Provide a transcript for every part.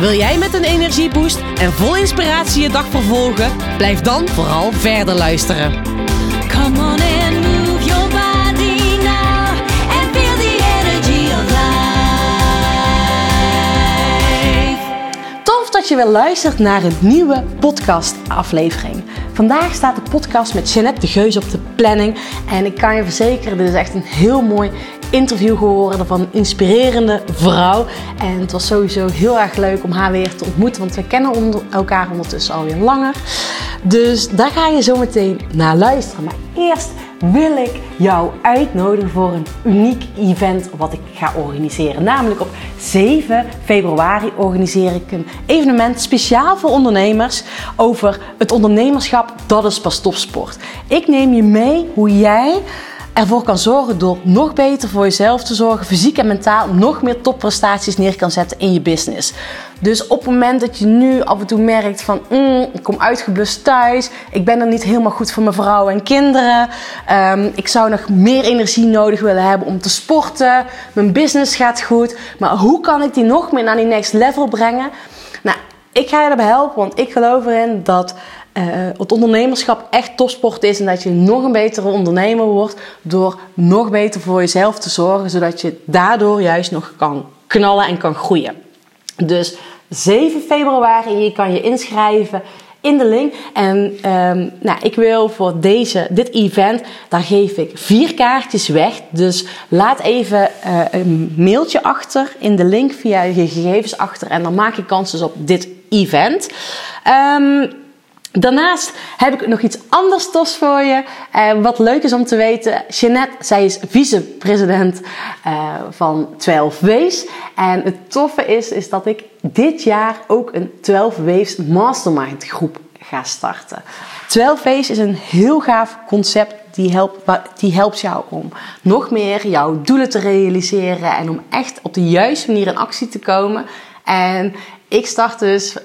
Wil jij met een energieboost en vol inspiratie je dag vervolgen? Blijf dan vooral verder luisteren. Come on and move your body now and feel the energy of life. Tof dat je weer luistert naar een nieuwe podcast-aflevering. Vandaag staat de podcast met Jeannette de Geus op de planning. En ik kan je verzekeren, dit is echt een heel mooi interview geworden van een inspirerende vrouw. En het was sowieso heel erg leuk om haar weer te ontmoeten, want we kennen elkaar ondertussen alweer langer. Dus daar ga je zo meteen naar luisteren. Maar eerst wil ik jou uitnodigen voor een uniek event wat ik ga organiseren. Namelijk op 7 februari organiseer ik een evenement speciaal voor ondernemers over het ondernemerschap. Dat is pas topsport. Ik neem je mee hoe jij ervoor kan zorgen door nog beter voor jezelf te zorgen, fysiek en mentaal, nog meer topprestaties neer kan zetten in je business. Dus op het moment dat je nu af en toe merkt van, mm, ik kom uitgeblust thuis, ik ben er niet helemaal goed voor mijn vrouw en kinderen, ehm, ik zou nog meer energie nodig willen hebben om te sporten, mijn business gaat goed, maar hoe kan ik die nog meer naar die next level brengen? Nou, ik ga je daarbij helpen, want ik geloof erin dat eh, het ondernemerschap echt topsport is en dat je nog een betere ondernemer wordt door nog beter voor jezelf te zorgen, zodat je daardoor juist nog kan knallen en kan groeien. Dus 7 februari, je kan je inschrijven in de link. En ehm, nou, ik wil voor deze, dit event, daar geef ik vier kaartjes weg. Dus laat even eh, een mailtje achter in de link via je gegevens achter. En dan maak je kans dus op dit event. Ehm, Daarnaast heb ik nog iets anders tofs voor je. Eh, wat leuk is om te weten. Jeannette, zij is vicepresident eh, van 12 Waves. En het toffe is, is dat ik dit jaar ook een 12 Waves Mastermind groep ga starten. 12 Waves is een heel gaaf concept die helpt, die helpt jou om nog meer jouw doelen te realiseren. En om echt op de juiste manier in actie te komen. En ik start dus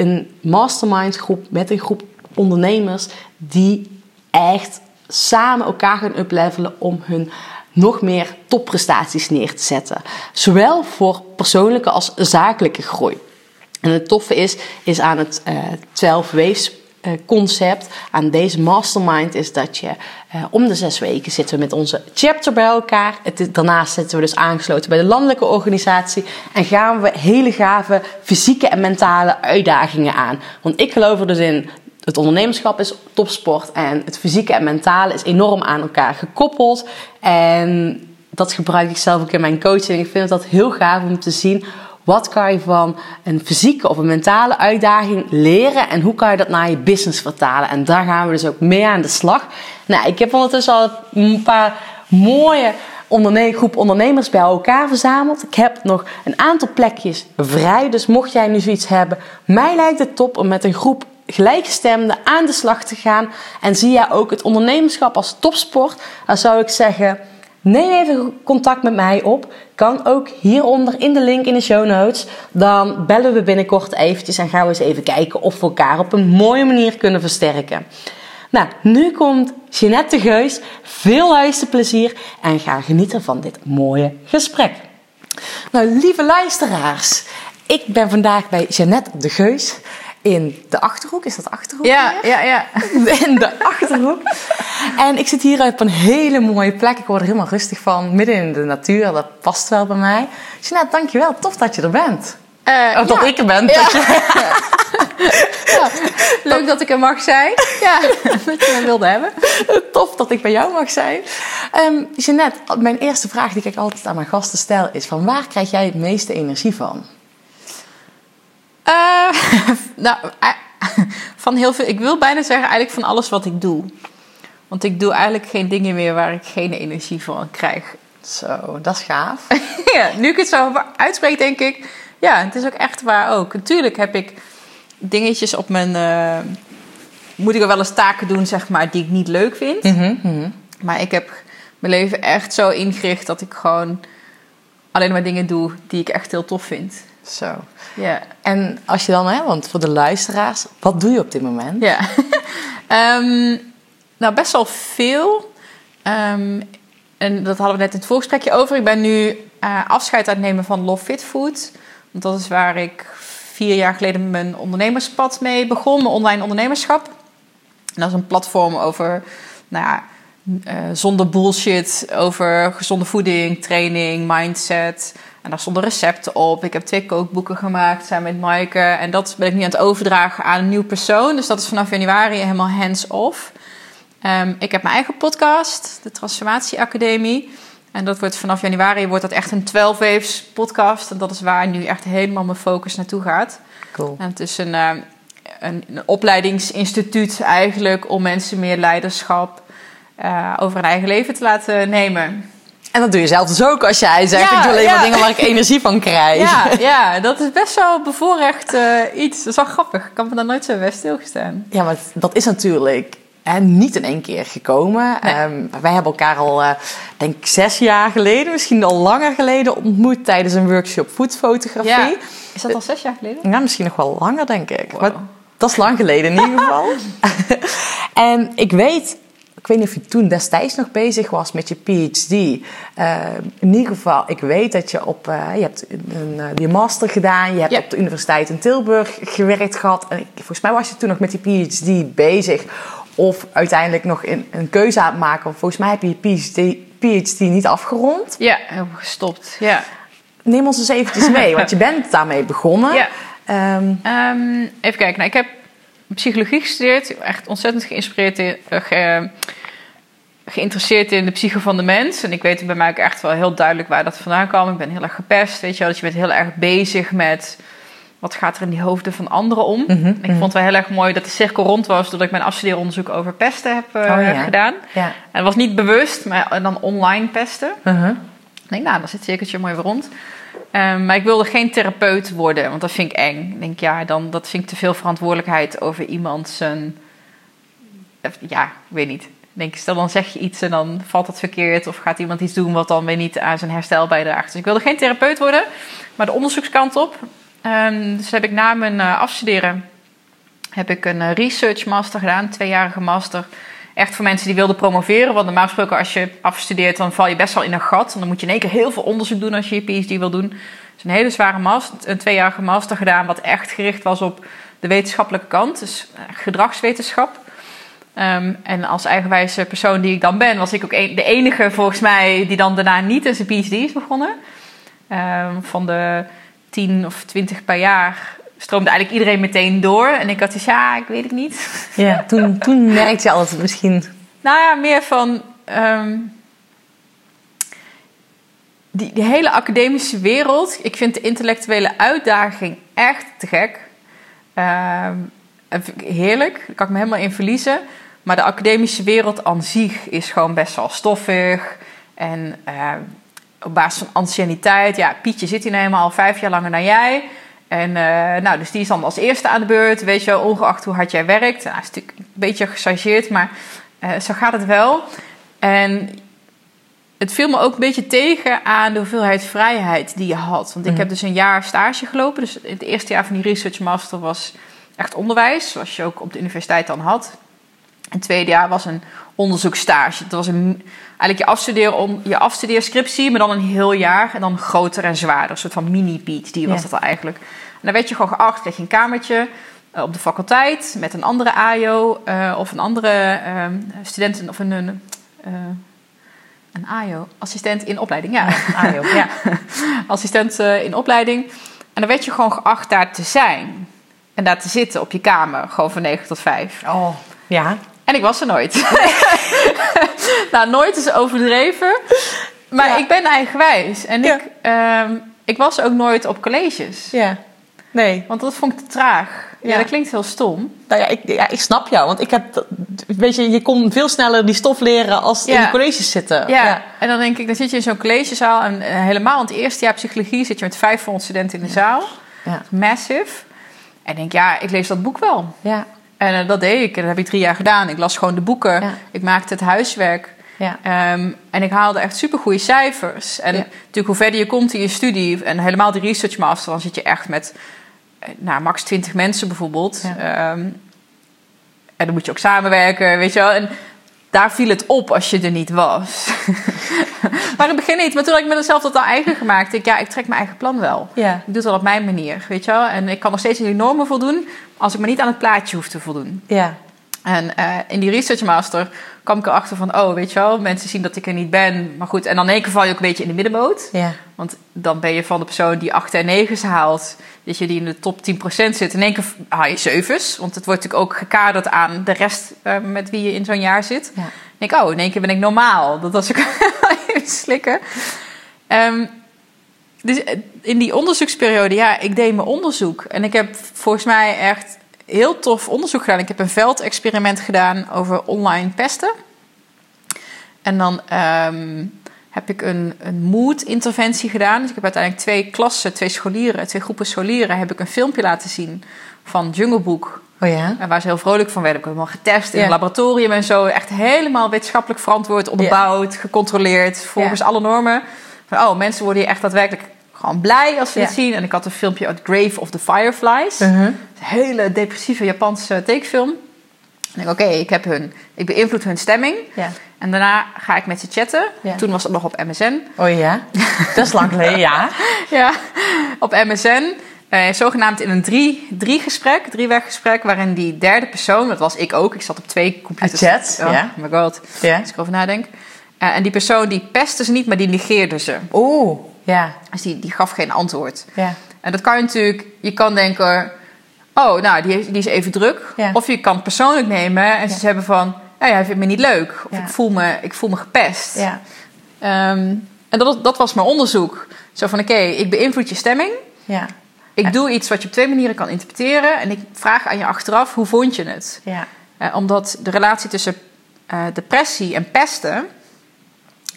een mastermind groep met een groep ondernemers die echt samen elkaar gaan uplevelen om hun nog meer topprestaties neer te zetten. Zowel voor persoonlijke als zakelijke groei. En het toffe is, is aan het eh 12 Waves eh, concept, aan deze mastermind, is dat je eh, om de zes weken zitten we met onze chapter bij elkaar. Het daarnaast zitten we dus aangesloten bij de landelijke organisatie en gaan we hele gave fysieke en mentale uitdagingen aan. Want ik geloof er dus in, het ondernemerschap is topsport en het fysieke en mentale is enorm aan elkaar gekoppeld. En dat gebruik ik zelf ook in mijn coaching. Ik vind dat heel gaaf om te zien wat kan je van een fysieke of een mentale uitdaging leren en hoe kan je dat naar je business vertalen. En daar gaan we dus ook mee aan de slag. Nou, ik heb ondertussen al een paar mooie onderne groep ondernemers bij elkaar verzameld. Ik heb nog een aantal plekjes vrij. Dus mocht jij nu zoiets hebben, mij lijkt het top om met een groep gelijkgestemden aan de slag te gaan. En zie jij ook het ondernemerschap als topsport, dan zou ik zeggen. Neem even contact met mij op. Kan ook hieronder in de link in de show notes. Dan bellen we binnenkort eventjes en gaan we eens even kijken of we elkaar op een mooie manier kunnen versterken. Nou, nu komt Jeanette de Geus. Veel luisterplezier en ga genieten van dit mooie gesprek. Nou, lieve luisteraars. Ik ben vandaag bij Jeannette de Geus in de Achterhoek. Is dat Achterhoek? Ja, hier? ja, ja. in de Achterhoek. En ik zit hier op een hele mooie plek. Ik word er helemaal rustig van. Midden in de natuur. Dat past wel bij mij. Jeanette, dankjewel. Tof dat je er bent. Eh, Of dat ik er ben. Ja. Leuk dat ik er mag zijn. Ja, dat je me wilde hebben. Tof dat ik bij jou mag zijn. Ehm Jeanette, mijn eerste vraag die ik altijd aan mijn gasten stel is... van waar krijg jij het meeste energie van? Eh, nou, eh, van heel veel. Ik wil bijna zeggen eigenlijk van alles wat ik doe. Want ik doe eigenlijk geen dingen meer waar ik geen energie van krijg. Zo, dat is gaaf. ja, nu ik het zo uitspreek, denk ik... Ja, het is ook echt waar ook. Natuurlijk heb ik dingetjes op mijn, eh, moet ik wel eens taken doen, zeg maar, die ik niet leuk vind. Mhm, mhm. Maar ik heb mijn leven echt zo ingericht dat ik gewoon alleen maar dingen doe die ik echt heel tof vind. Zo. Ja. En als je dan, hè, want voor de luisteraars, wat doe je op dit moment? Ja. Ehm, nou, best wel veel. Ehm, en dat hadden we net in het voorgesprekje over. Ik ben nu eh, afscheid aan het nemen van Love Fit Food. Want dat is waar ik vier jaar geleden mijn ondernemerspad mee begon. Mijn online ondernemerschap. En dat is een platform over, nou ja, eh, zonder bullshit. Over gezonde voeding, training, mindset. En daar stonden recepten op. Ik heb twee kookboeken gemaakt samen met Maaike. En dat ben ik nu aan het overdragen aan een nieuw persoon. Dus dat is vanaf januari helemaal hands-off. Ehm, ik heb mijn eigen podcast, de Transformatie Academie. En dat wordt vanaf januari wordt dat echt een 12 waves podcast. En dat is waar nu echt helemaal mijn focus naartoe gaat. Cool. En het is een, ehm, een, een opleidingsinstituut eigenlijk om mensen meer leiderschap eh, over hun eigen leven te laten nemen. En dat doe je zelf dus ook als jij zegt, Ja, ik doe alleen ja. maar dingen waar ik energie van krijg. Ja, ja, dat is best wel bevoorrecht eh, iets. Dat is wel grappig. Ik kan me daar nooit zo bij stilgestaan. Ja, maar dat is natuurlijk hè, niet in één keer gekomen. Nee. Ehm, wij hebben elkaar al, eh, denk ik, zes jaar geleden, misschien al langer geleden, ontmoet tijdens een workshop foodfotografie. Ja. Is dat al zes jaar geleden? Ja, misschien nog wel langer, denk ik. Wow. Maar dat is lang geleden in ieder geval. en ik weet, ik weet niet of je toen destijds nog bezig was met je PhD. Eh, in ieder geval, ik weet dat je op, eh, je hebt een, eh, die master gedaan. Je hebt Ja. op de universiteit in Tilburg gewerkt gehad. En ik- volgens mij was je toen nog met die PhD bezig. Of uiteindelijk nog in, een keuze aan het maken. Volgens mij heb je je PhD, PhD niet afgerond. Ja, ik gestopt. Ja. Neem ons eens eventjes mee, want je bent daarmee begonnen. Ja. Ehm, Ehm, even kijken. Nou, ik heb psychologie gestudeerd. Echt ontzettend geïnspireerd in, eh, ge- geïnteresseerd in de psyche van de mens. En ik weet bij mij ook echt wel heel duidelijk waar dat vandaan kwam. Ik ben heel erg gepest, weet je wel. Dus je bent heel erg bezig met... Wat gaat er in die hoofden van anderen om? Mhm, En ik vond het wel heel erg mooi dat de cirkel rond was... doordat ik mijn afstudeeronderzoek over pesten heb eh, Oh, ja. gedaan. ja. En het was niet bewust, maar dan online pesten. Uh-huh. Ik denk, nou, dan zit cirkeltje mooi weer rond. Ehm, maar ik wilde geen therapeut worden, want dat vind ik eng. Ik denk, ja, dan, dat vind ik te veel verantwoordelijkheid over iemand zijn... eh, Ja, ik weet niet. Denk, stel dan zeg je iets en dan valt het verkeerd... of gaat iemand iets doen wat dan weer niet aan zijn herstel bijdraagt. Dus ik wilde geen therapeut worden, maar de onderzoekskant op. Ehm, dus heb ik na mijn eh, afstuderen... heb ik een eh, research master gedaan, een tweejarige master... Echt voor mensen die wilden promoveren. Want normaal gesproken als je afstudeert, dan val je best wel in een gat. En dan moet je in één keer heel veel onderzoek doen als je je PhD wil doen. Dus een hele zware master, een tweejarige master gedaan, wat echt gericht was op de wetenschappelijke kant. Dus eh, gedragswetenschap. Ehm, en als eigenwijze persoon die ik dan ben, was ik ook de enige volgens mij die dan daarna niet aan zijn PhD is begonnen. Ehm, van de 10 of 20 per jaar stroomde eigenlijk iedereen meteen door. En ik had dus, ja, ik weet het niet. Ja, toen, toen merkte je al dat het misschien... Nou ja, meer van. ehm, die, die hele academische wereld. Ik vind de intellectuele uitdaging echt te gek. Ehm, heerlijk. Daar kan ik me helemaal in verliezen. Maar de academische wereld aan zich is gewoon best wel stoffig. En ehm, op basis van anciëniteit. Ja, Pietje zit hier nou helemaal al vijf jaar langer dan jij. En eh, nou, dus die is dan als eerste aan de beurt. Weet je, ongeacht hoe hard jij werkt. Nou, is natuurlijk een beetje gechargeerd, maar eh, zo gaat het wel. En het viel me ook een beetje tegen aan de hoeveelheid vrijheid die je had. Want ik heb dus een jaar stage gelopen. Dus het eerste jaar van die research master was echt onderwijs. Zoals je ook op de universiteit dan had. En het tweede jaar was een onderzoeksstage. Dat was een, eigenlijk je, afstudeer, om, je afstudeerscriptie, maar dan een heel jaar. En dan groter en zwaarder. Een soort van mini-Piet, die was Ja. dat eigenlijk. En dan werd je gewoon geacht, kreeg je een kamertje eh, op de faculteit... met een andere AJO eh, of een andere ehm student... of een, een, eh, een AJO, assistent in opleiding, ja. Joh, ja. assistent in opleiding. En dan werd je gewoon geacht daar te zijn. En daar te zitten op je kamer, gewoon van 9 tot 5. Oh, ja. En ik was er nooit. nou, nooit is overdreven. Maar Ja. ik ben eigenwijs. En Ja. ik, ehm, ik was ook nooit op colleges. Ja. Nee. Want dat vond ik te traag. Ja, Ja. dat klinkt heel stom. Nou ja, ik, ja, ik snap jou. Want ik heb... Weet je, je kon veel sneller die stof leren als in de colleges zitten. Ja. en dan denk ik, dan zit je in zo'n collegezaal. En eh, helemaal in het eerste jaar psychologie zit je met 500 studenten in de zaal. Ja. Massive. En denk, ja, ik lees dat boek wel. Ja. En eh, dat deed ik. En dat heb ik drie jaar gedaan. Ik las gewoon de boeken. Ja. Ik maakte het huiswerk. Ja. Ehm, en ik haalde echt super goede cijfers. En Ja. natuurlijk, hoe verder je komt in je studie en helemaal die research master, dan zit je echt met eh, nou, max 20 mensen bijvoorbeeld. Ehm, en dan moet je ook samenwerken, weet je wel. En daar viel het op als je er niet was. maar in het begin niet. Maar toen had ik mezelf dat al eigen gemaakt. Ik, ja, ik trek mijn eigen plan wel. Ja. Ik doe het wel op mijn manier, weet je wel. En ik kan nog steeds aan die normen voldoen, als ik maar niet aan het plaatje hoef te voldoen. Ja. En eh, in die research master kwam ik erachter van, oh, weet je wel, mensen zien dat ik er niet ben. Maar goed, en dan in één keer val je ook een beetje in de middenboot. Ja. Want dan ben je van de persoon die 8 en 9 haalt, dat je die in de top 10% zit. In één keer haal je 7's, want het wordt natuurlijk ook gekaderd aan de rest eh, met wie je in zo'n jaar zit. Ja. Dan denk ik, oh, in één keer ben ik normaal. Dat was ook even slikken. Ehm, dus eh, in die onderzoeksperiode, ja, ik deed mijn onderzoek. En ik heb volgens mij echt heel tof onderzoek gedaan. Ik heb een veldexperiment gedaan over online pesten. En dan ehm, heb ik een, een mood-interventie gedaan. Dus ik heb uiteindelijk twee klassen, twee scholieren, twee groepen scholieren... heb ik een filmpje laten zien van Jungle Book... Oh ja? En waar ze heel vrolijk van werden. Ik heb helemaal getest in Ja. een laboratorium en zo. Echt helemaal wetenschappelijk verantwoord, onderbouwd, gecontroleerd. Volgens alle normen. Van, oh, mensen worden hier echt daadwerkelijk gewoon blij als ze Ja. dit zien. En ik had een filmpje uit Grave of the Fireflies. Uh-huh. Een hele depressieve Japanse tekenfilm. En ik denk, oké, ik heb hun, ik beïnvloed hun stemming. Ja. En daarna ga ik met ze chatten. Ja. Toen was het nog op MSN. Oh ja? Dat is lang geleden, ja. Ja, op MSN. eh, zogenaamd in een drie, drie gesprek, drieweggesprek, waarin die derde persoon, dat was ik ook, ik zat op twee computers. Een chat, oh, ja. my god, Ja. als ik erover nadenk. Eh, en die persoon die pestte ze niet, maar die negeerde ze. Oeh. Ja. Dus die, die gaf geen antwoord. Ja. En dat kan je natuurlijk, je kan denken, oh, nou, die, die is even druk. Ja. Of je kan het persoonlijk nemen en ze hebben van, ja, hij vindt me niet leuk. Of ik, voel me, ik voel me gepest. Ja. Ehm, en dat, dat was mijn onderzoek. Zo van, oké, ik beïnvloed je stemming. Ja. Ik doe iets wat je op twee manieren kan interpreteren. En ik vraag aan je achteraf, hoe vond je het? Ja. Eh, omdat de relatie tussen eh, depressie en pesten,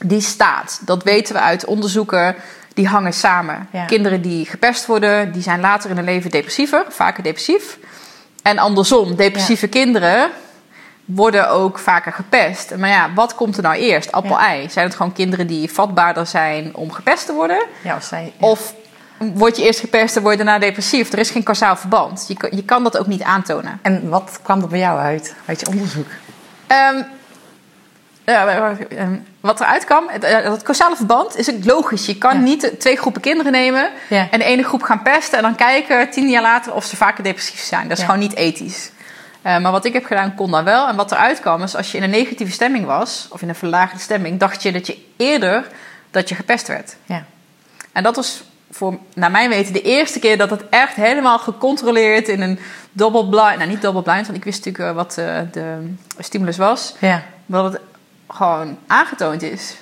die staat. Dat weten we uit onderzoeken, die hangen samen. Ja. Kinderen die gepest worden, die zijn later in hun leven depressiever, vaker depressief. En andersom, depressieve kinderen worden ook vaker gepest. Maar ja, wat komt er nou eerst? Appel-ei. Zijn het gewoon kinderen die vatbaarder zijn om gepest te worden? Ja, of zij... Of word je eerst gepest en word je daarna depressief? Er is geen kausaal verband. Je kan, je kan dat ook niet aantonen. En wat kwam er bij jou uit? Uit je onderzoek? Ehm, ja, ehm, wat eruit kwam, het, eh, dat causale verband is ook logisch. Je kan Ja. niet twee groepen kinderen nemen Ja. en de ene groep gaan pesten en dan kijken tien jaar later of ze vaker depressief zijn. Dat is gewoon niet ethisch. Eh, maar wat ik heb gedaan kon dat wel. En wat eruit kwam is als je in een negatieve stemming was, of in een verlaagde stemming, dacht je dat je eerder dat je gepest werd. Ja. En dat was voor, naar mijn weten, de eerste keer dat het echt helemaal gecontroleerd in een double blind, nou niet double blind, want ik wist natuurlijk eh, wat de stimulus was, Ja. maar dat het gewoon aangetoond is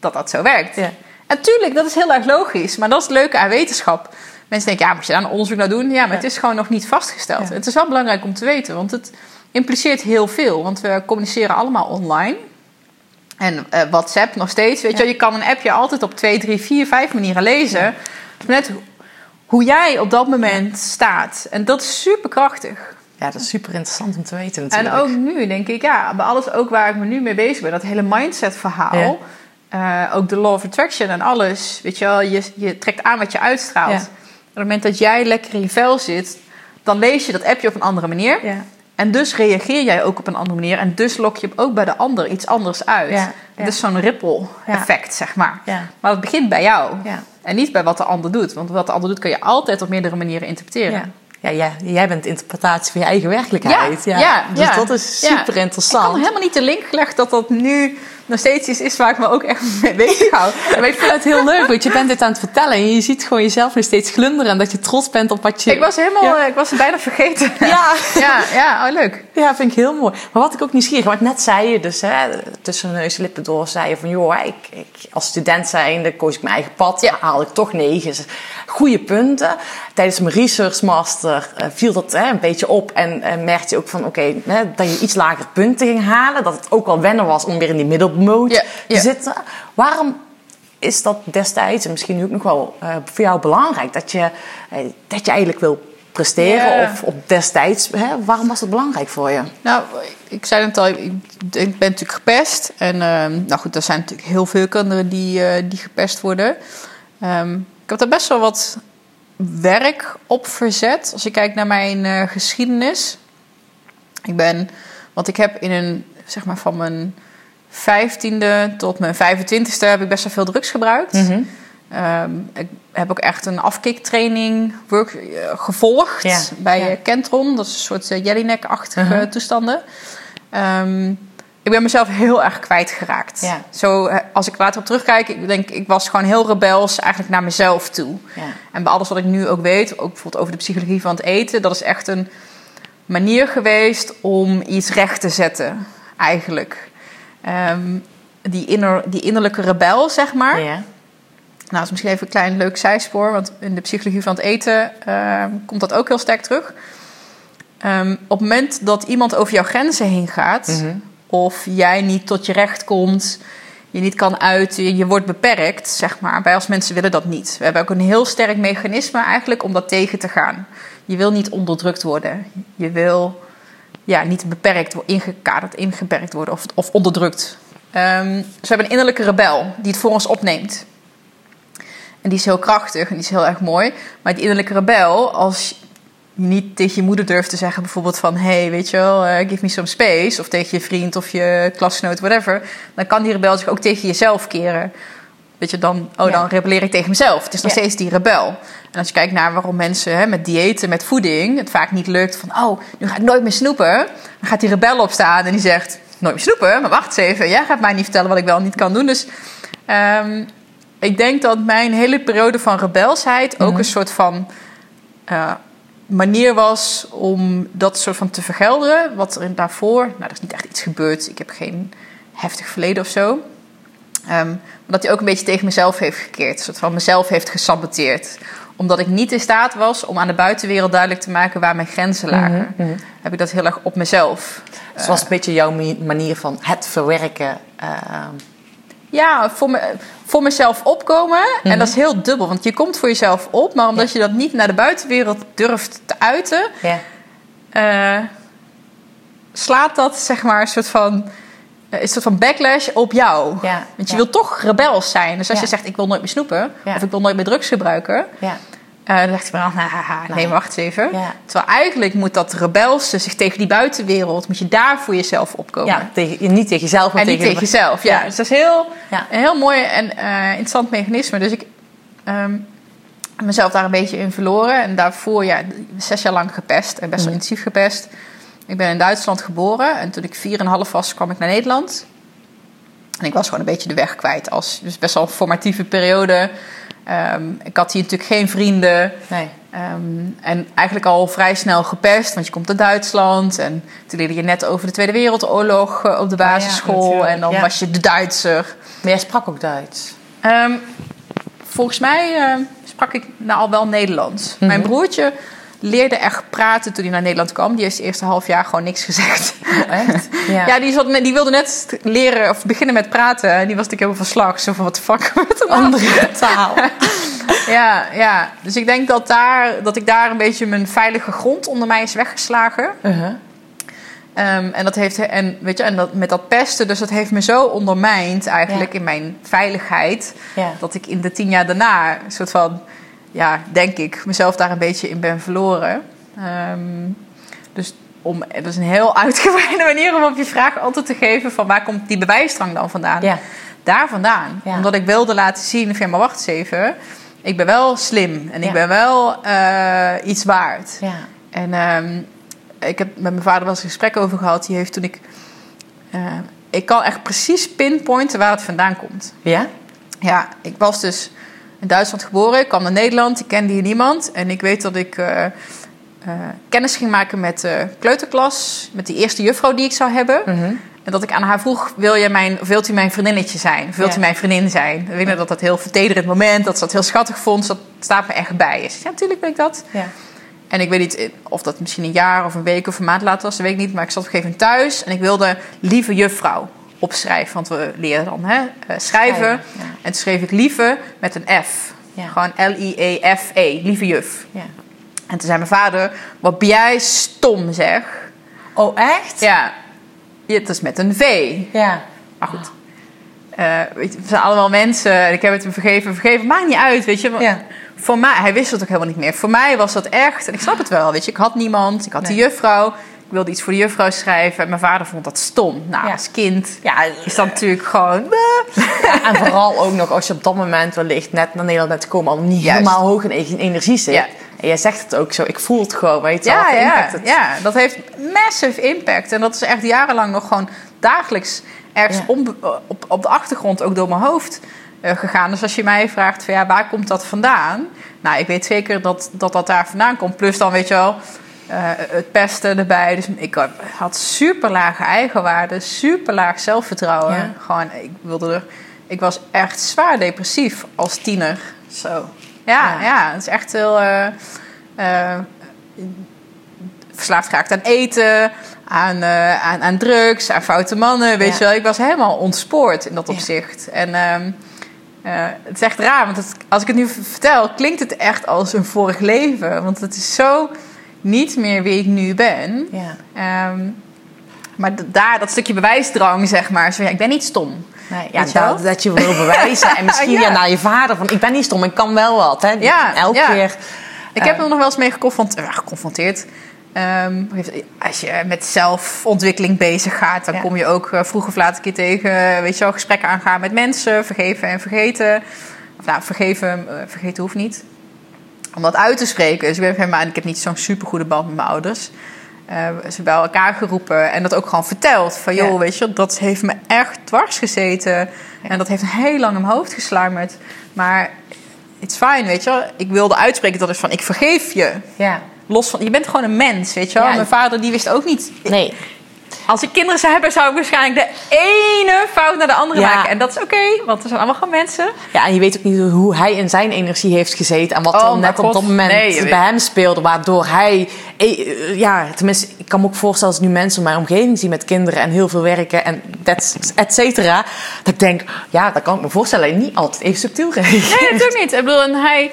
dat dat zo werkt. Ja. En tuurlijk, dat is heel erg logisch, maar dat is het leuke aan wetenschap. Mensen denken, ja, moet je daar een onderzoek naar doen? Ja, maar Ja. het is gewoon nog niet vastgesteld. Ja. Het is wel belangrijk om te weten, want het impliceert heel veel. Want we communiceren allemaal online. En eh, WhatsApp nog steeds, weet je, je kan een appje altijd op twee, drie, vier, vijf manieren lezen. Net hoe, jij op dat moment staat. En dat is super krachtig. Ja, dat is super interessant om te weten En natuurlijk. ook nu denk ik, ja, bij alles ook waar ik me nu mee bezig ben, dat hele mindset verhaal. eh, ook de law of attraction en alles. Weet je wel, je, je trekt aan wat je uitstraalt. Ja. En op het moment dat jij lekker in je vel zit, dan lees je dat appje op een andere manier. Ja. En dus reageer jij ook op een andere manier. En dus lok je ook bij de ander iets anders uit. Ja, Het ja. is zo'n ripple Ja. effect, zeg maar. Ja. Maar het begint bij jou. Ja. En niet bij wat de ander doet. Want wat de ander doet kun je altijd op meerdere manieren interpreteren. Ja. Ja, jij bent de interpretatie van je eigen werkelijkheid. Ja, ja, dus ja. dat is Ja. super Ik had interessant. helemaal niet de link gelegd dat dat nu nog steeds iets is waar ik me ook echt mee bezig hou. Maar ik vind het heel leuk, want je bent dit aan het vertellen en je ziet gewoon jezelf nog steeds glunderen en dat je trots bent op wat je... Ik was helemaal, Ja. ik was het bijna vergeten. Ja. ja, ja, oh leuk. Ja, vind ik heel mooi. Maar wat ik ook nieuwsgierig, want net zei je dus, hè, tussen neus en lippen door, zei je van, joh, ik, ik, als student zijnde koos ik mijn eigen pad, Ja. haal ik toch negen. Goede punten. Tijdens mijn research master eh, viel dat hè, een beetje op en eh, merkte je ook van, oké, dat je iets lager punten ging halen, dat het ook wel wennen was om weer in die middelmoot Te ja. zitten. Waarom is dat destijds, en misschien nu ook nog wel eh, voor jou belangrijk, dat je, eh, dat je eigenlijk wil presteren? Ja. Of op destijds, hè? waarom was dat belangrijk voor je? Nou, ik zei het al, ik, ben natuurlijk gepest. En ehm, nou goed, er zijn natuurlijk heel veel kinderen die, eh, die gepest worden. Ehm, ik heb daar best wel wat werk op verzet. Als ik kijk naar mijn geschiedenis. Ik ben, want ik heb in een, zeg maar van mijn vijftiende tot mijn 25ste heb ik best wel veel drugs gebruikt. Ehm, ik heb ook echt een afkiktraining work, eh, gevolgd Ja, bij ja. eh, Kentron. Dat is een soort uh, Jellinek-achtige Mhm. toestanden. Ehm, ik ben mezelf heel erg kwijtgeraakt. Ja. Zo, eh, als ik later op terugkijk, ik denk ik was gewoon heel rebels eigenlijk naar mezelf toe. En bij alles wat ik nu ook weet, ook bijvoorbeeld over de psychologie van het eten, dat is echt een manier geweest om iets recht te zetten, eigenlijk. Ehm, die, inner, die innerlijke rebel, zeg maar. Ja. Nou, dat is misschien even een klein leuk zijspoor, want in de psychologie van het eten ehm, komt dat ook heel sterk terug. Ehm, op het moment dat iemand over jouw grenzen heen gaat, Mhm. of jij niet tot je recht komt, je niet kan uiten, je wordt beperkt, zeg maar. Wij als mensen willen dat niet. We hebben ook een heel sterk mechanisme eigenlijk om dat tegen te gaan. Je wil niet onderdrukt worden. Je wil ja, niet beperkt, ingekaderd, ingeperkt worden of, of onderdrukt. Ehm, we hebben een innerlijke rebel die het voor ons opneemt. En die is heel krachtig en die is heel erg mooi. Maar die innerlijke rebel, als je niet tegen je moeder durft te zeggen, bijvoorbeeld van: hey, weet je wel, eh, give me some space. Of tegen je vriend of je klasgenoot, whatever. Dan kan die rebel zich ook tegen jezelf keren. Weet je, dan, oh, Ja. dan rebelleer ik tegen mezelf. Het is nog Ja. steeds die rebel. En als je kijkt naar waarom mensen hè, met diëten, met voeding, het vaak niet lukt van: oh, nu ga ik nooit meer snoepen. Dan gaat die rebel opstaan en die zegt: nooit meer snoepen. Maar wacht eens even, jij gaat mij niet vertellen wat ik wel niet kan doen. Dus ehm, ik denk dat mijn hele periode van rebelsheid ook een soort van eh, manier was om dat soort van te vergelderen. Wat er daarvoor, nou, er is niet echt iets gebeurd. Ik heb geen heftig verleden of zo. Ehm, maar dat hij ook een beetje tegen mezelf heeft gekeerd. Een soort van mezelf heeft gesaboteerd. Omdat ik niet in staat was om aan de buitenwereld duidelijk te maken waar mijn grenzen lagen. Mhm, mhm. Heb ik dat heel erg op mezelf. Dus was een beetje jouw manier van het verwerken. eh, Ja, voor, me, voor mezelf opkomen. En dat is heel dubbel. Want je komt voor jezelf op. Maar omdat je dat niet naar de buitenwereld durft te uiten... ja. eh, slaat dat zeg maar een soort van, eh, een soort van backlash op jou. Ja, Want je ja. wilt toch rebels zijn. Dus als Ja. je zegt ik wil nooit meer snoepen of ik wil nooit meer drugs gebruiken, Ja. eh, dan hij van nou, haha, nee, wacht even. Terwijl eigenlijk moet dat rebelse zich tegen die buitenwereld, moet je daar voor jezelf opkomen. ja, tegen, niet tegen jezelf, maar En niet tegen jezelf. Ja. Ja. Dus dat is heel, een heel mooi en eh, interessant mechanisme. Dus ik heb mezelf daar een beetje in verloren. En daarvoor ja, zes jaar lang gepest. En best wel Mhm. intensief gepest. Ik ben in Duitsland geboren. En toen ik 4,5 was, kwam ik naar Nederland. En ik was gewoon een beetje de weg kwijt. Als, dus best wel een formatieve periode. Ehm, ik had hier natuurlijk geen vrienden. Nee. Ehm, en eigenlijk al vrij snel gepest, want je komt uit Duitsland. En toen leerde je net over de Tweede Wereldoorlog eh, op de basisschool. natuurlijk, en dan ja. was je de Duitser. Maar jij sprak ook Duits. Ehm, volgens mij sprak ik nou al wel Nederlands. Mhm. Mijn broertje leerde echt praten toen hij naar Nederland kwam. Die heeft het eerste half jaar gewoon niks gezegd. Echt? Ja, die, zat, die wilde net leren of beginnen met praten. En die was natuurlijk helemaal van slag. Zo van, wat de fuck met een Andere taal. ja, ja, dus ik denk dat, daar, dat ik daar een beetje mijn veilige grond onder mij is weggeslagen. Uh-huh. Ehm, en dat heeft, en weet je, en dat, met dat pesten, dus dat heeft me zo ondermijnd eigenlijk Ja. in mijn veiligheid. Ja. Dat ik in de tien jaar daarna, een soort van, ja, denk ik, mezelf daar een beetje in ben verloren. Ehm, dus om, dat is een heel uitgebreide manier om op je vraag antwoord te geven van waar komt die bewijsdrang dan vandaan? Ja. Daar vandaan. Ja. Omdat ik wilde laten zien, van, ja, maar wacht eens even. Ik ben wel slim en ik ben wel eh, iets waard. Ja. En ehm, ik heb met mijn vader wel eens een gesprek over gehad. Die heeft toen ik... eh, ik kan echt precies pinpointen waar het vandaan komt. Ja? Ja, ik was dus in Duitsland geboren. Ik kwam naar Nederland. Ik kende hier niemand. En ik weet dat ik eh, eh, kennis ging maken met de kleuterklas. Met die eerste juffrouw die ik zou hebben. Mhm. En dat ik aan haar vroeg, wil je mijn, of wilt u mijn vriendinnetje zijn? Of wilt Ja. u mijn vriendin zijn? Ik weet nog dat dat heel vertederend moment, dat ze dat heel schattig vond. Dus dat staat me echt bij. Zei, ja, natuurlijk wil ik dat. Ja. En ik weet niet eh, of dat misschien een jaar of een week of een maand later was, dat weet ik niet. Maar ik zat op een gegeven moment thuis en ik wilde lieve juffrouw opschrijven. Want we leren dan hè, eh, schrijven. Ja. En toen schreef ik lieve met een F. Ja. Gewoon L-I-E-F-E, lieve juf. Ja. En toen zei mijn vader, wat ben jij stom zeg. Oh, echt? Ja, het is met een V. Ja. Maar goed. Eh, weet je, we zijn allemaal mensen. en Ik heb het hem vergeven, vergeven. Maakt niet uit, weet je. Ja. Voor mij, hij wist het ook helemaal niet meer. Voor mij was dat echt, en ik snap het wel, weet je. Ik had niemand, ik had de Nee. juffrouw. Wilde iets voor de juffrouw schrijven. En mijn vader vond dat stom. Nou, Ja. als kind Ja, is dat natuurlijk gewoon... Ja, en vooral ook nog als je op dat moment wellicht net naar Nederland bent gekomen, al niet Juist. helemaal hoog in eigen energie zit. En jij zegt het ook zo, ik voel het gewoon, weet je wel, Ja, ja, impact het- ja, dat heeft massive impact. En dat is echt jarenlang nog gewoon dagelijks ergens onbe- op, op de achtergrond ook door mijn hoofd eh, gegaan. Dus als je mij vraagt van ja, waar komt dat vandaan? Nou, ik weet zeker dat dat, dat daar vandaan komt. Plus dan weet je wel, eh, het pesten erbij. Dus ik had- had super lage eigenwaarde, super laag zelfvertrouwen. Ja. Gewoon, ik wilde er... Ik was echt zwaar depressief als tiener. Zo. Ja, Ja. ja, het is echt heel... eh, eh, verslaafd geraakt aan eten, aan, eh, aan, aan drugs, aan foute mannen. Weet Ja. je wel, ik was helemaal ontspoord in dat opzicht. En ehm, eh, het is echt raar, want het, als ik het nu vertel, klinkt het echt als een vorig leven. Want het is zo niet meer wie ik nu ben. Ja. Ehm, maar daar, dat stukje bewijsdrang, zeg maar. Zo, ja, ik ben niet stom. Nee, ja, dat, dat je wil bewijzen. En misschien Ja. ja. naar je vader van, ik ben niet stom, ik kan wel wat. Hè? Ja, Elke ja. keer. Ik Eh. heb er nog wel eens mee geconfronteerd. geconfronteerd. Ehm, als je met zelfontwikkeling bezig gaat, dan kom je ook eh, vroeg of laat een keer tegen, weet je wel, gesprekken aangaan met mensen, vergeven en vergeten. Of nou, vergeven, eh, vergeten hoeft niet. Om dat uit te spreken. Dus ik, ben helemaal, ik heb niet zo'n supergoede band met mijn ouders. Eh, ze hebben bij elkaar geroepen en dat ook gewoon verteld. Van joh, Ja. weet je, dat heeft me echt dwars gezeten. En dat heeft heel lang in mijn hoofd gesluimerd. Maar it's fine, weet je wel. Ik wilde uitspreken dat is van, ik vergeef je. Ja. Los van, je bent gewoon een mens, weet je wel. Ja. Mijn vader die wist ook niet. Nee. Als ik kinderen zou hebben, zou ik waarschijnlijk de ene fout naar de andere Ja. maken. En dat is oké, want we zijn allemaal gewoon mensen. Ja, en je weet ook niet hoe hij in zijn energie heeft gezeten. En wat Oh, er net op dat moment Nee, bij hem speelde. Waardoor hij... eh, eh, Ja, tenminste, ik kan me ook voorstellen als nu mensen in mijn omgeving zie met kinderen en heel veel werken en et cetera. Dat ik denk, ja, dat kan ik me voorstellen. Niet altijd even subtiel reageert. Nee, natuurlijk niet. Ik bedoel, en hij...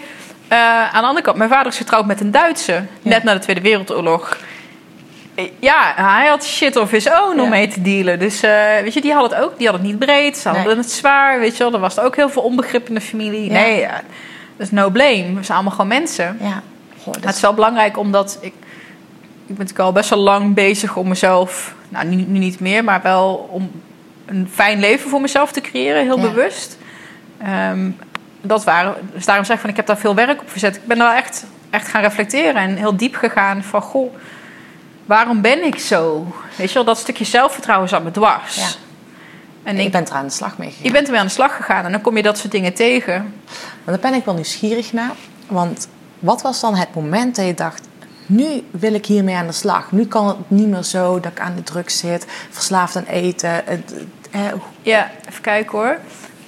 eh, aan de andere kant, mijn vader is getrouwd met een Duitse. Net na de Tweede Wereldoorlog. Eh, Ja, hij had shit of his own om mee te dealen. Dus eh, weet je, die had het ook. Die had het niet breed. Ze hadden Nee. het zwaar, weet je wel. Er was ook heel veel onbegrip in de familie. Ja. Nee, ja, dat is no blame. We zijn allemaal gewoon mensen. Ja. Goh, dat het is wel belangrijk omdat ik... Ik ben natuurlijk al best wel lang bezig om mezelf... Nou, nu, nu niet meer, maar wel om een fijn leven voor mezelf te creëren. Heel bewust. Ehm, dat waren, dus daarom zeg ik van, ik heb daar veel werk op verzet. Ik ben wel echt, echt gaan reflecteren en heel diep gegaan van... Goh, waarom ben ik zo? Weet je wel, dat stukje zelfvertrouwen zat me dwars. Ja. En ik ik, ben er aan de slag mee gegaan. je bent ermee aan de slag gegaan en dan kom je dat soort dingen tegen. Maar daar ben ik wel nieuwsgierig naar. Want wat was dan het moment dat je dacht... Nu wil ik hiermee aan de slag. Nu kan het niet meer zo dat ik aan de drugs zit. Verslaafd aan eten. Eh, Ja, even kijken hoor.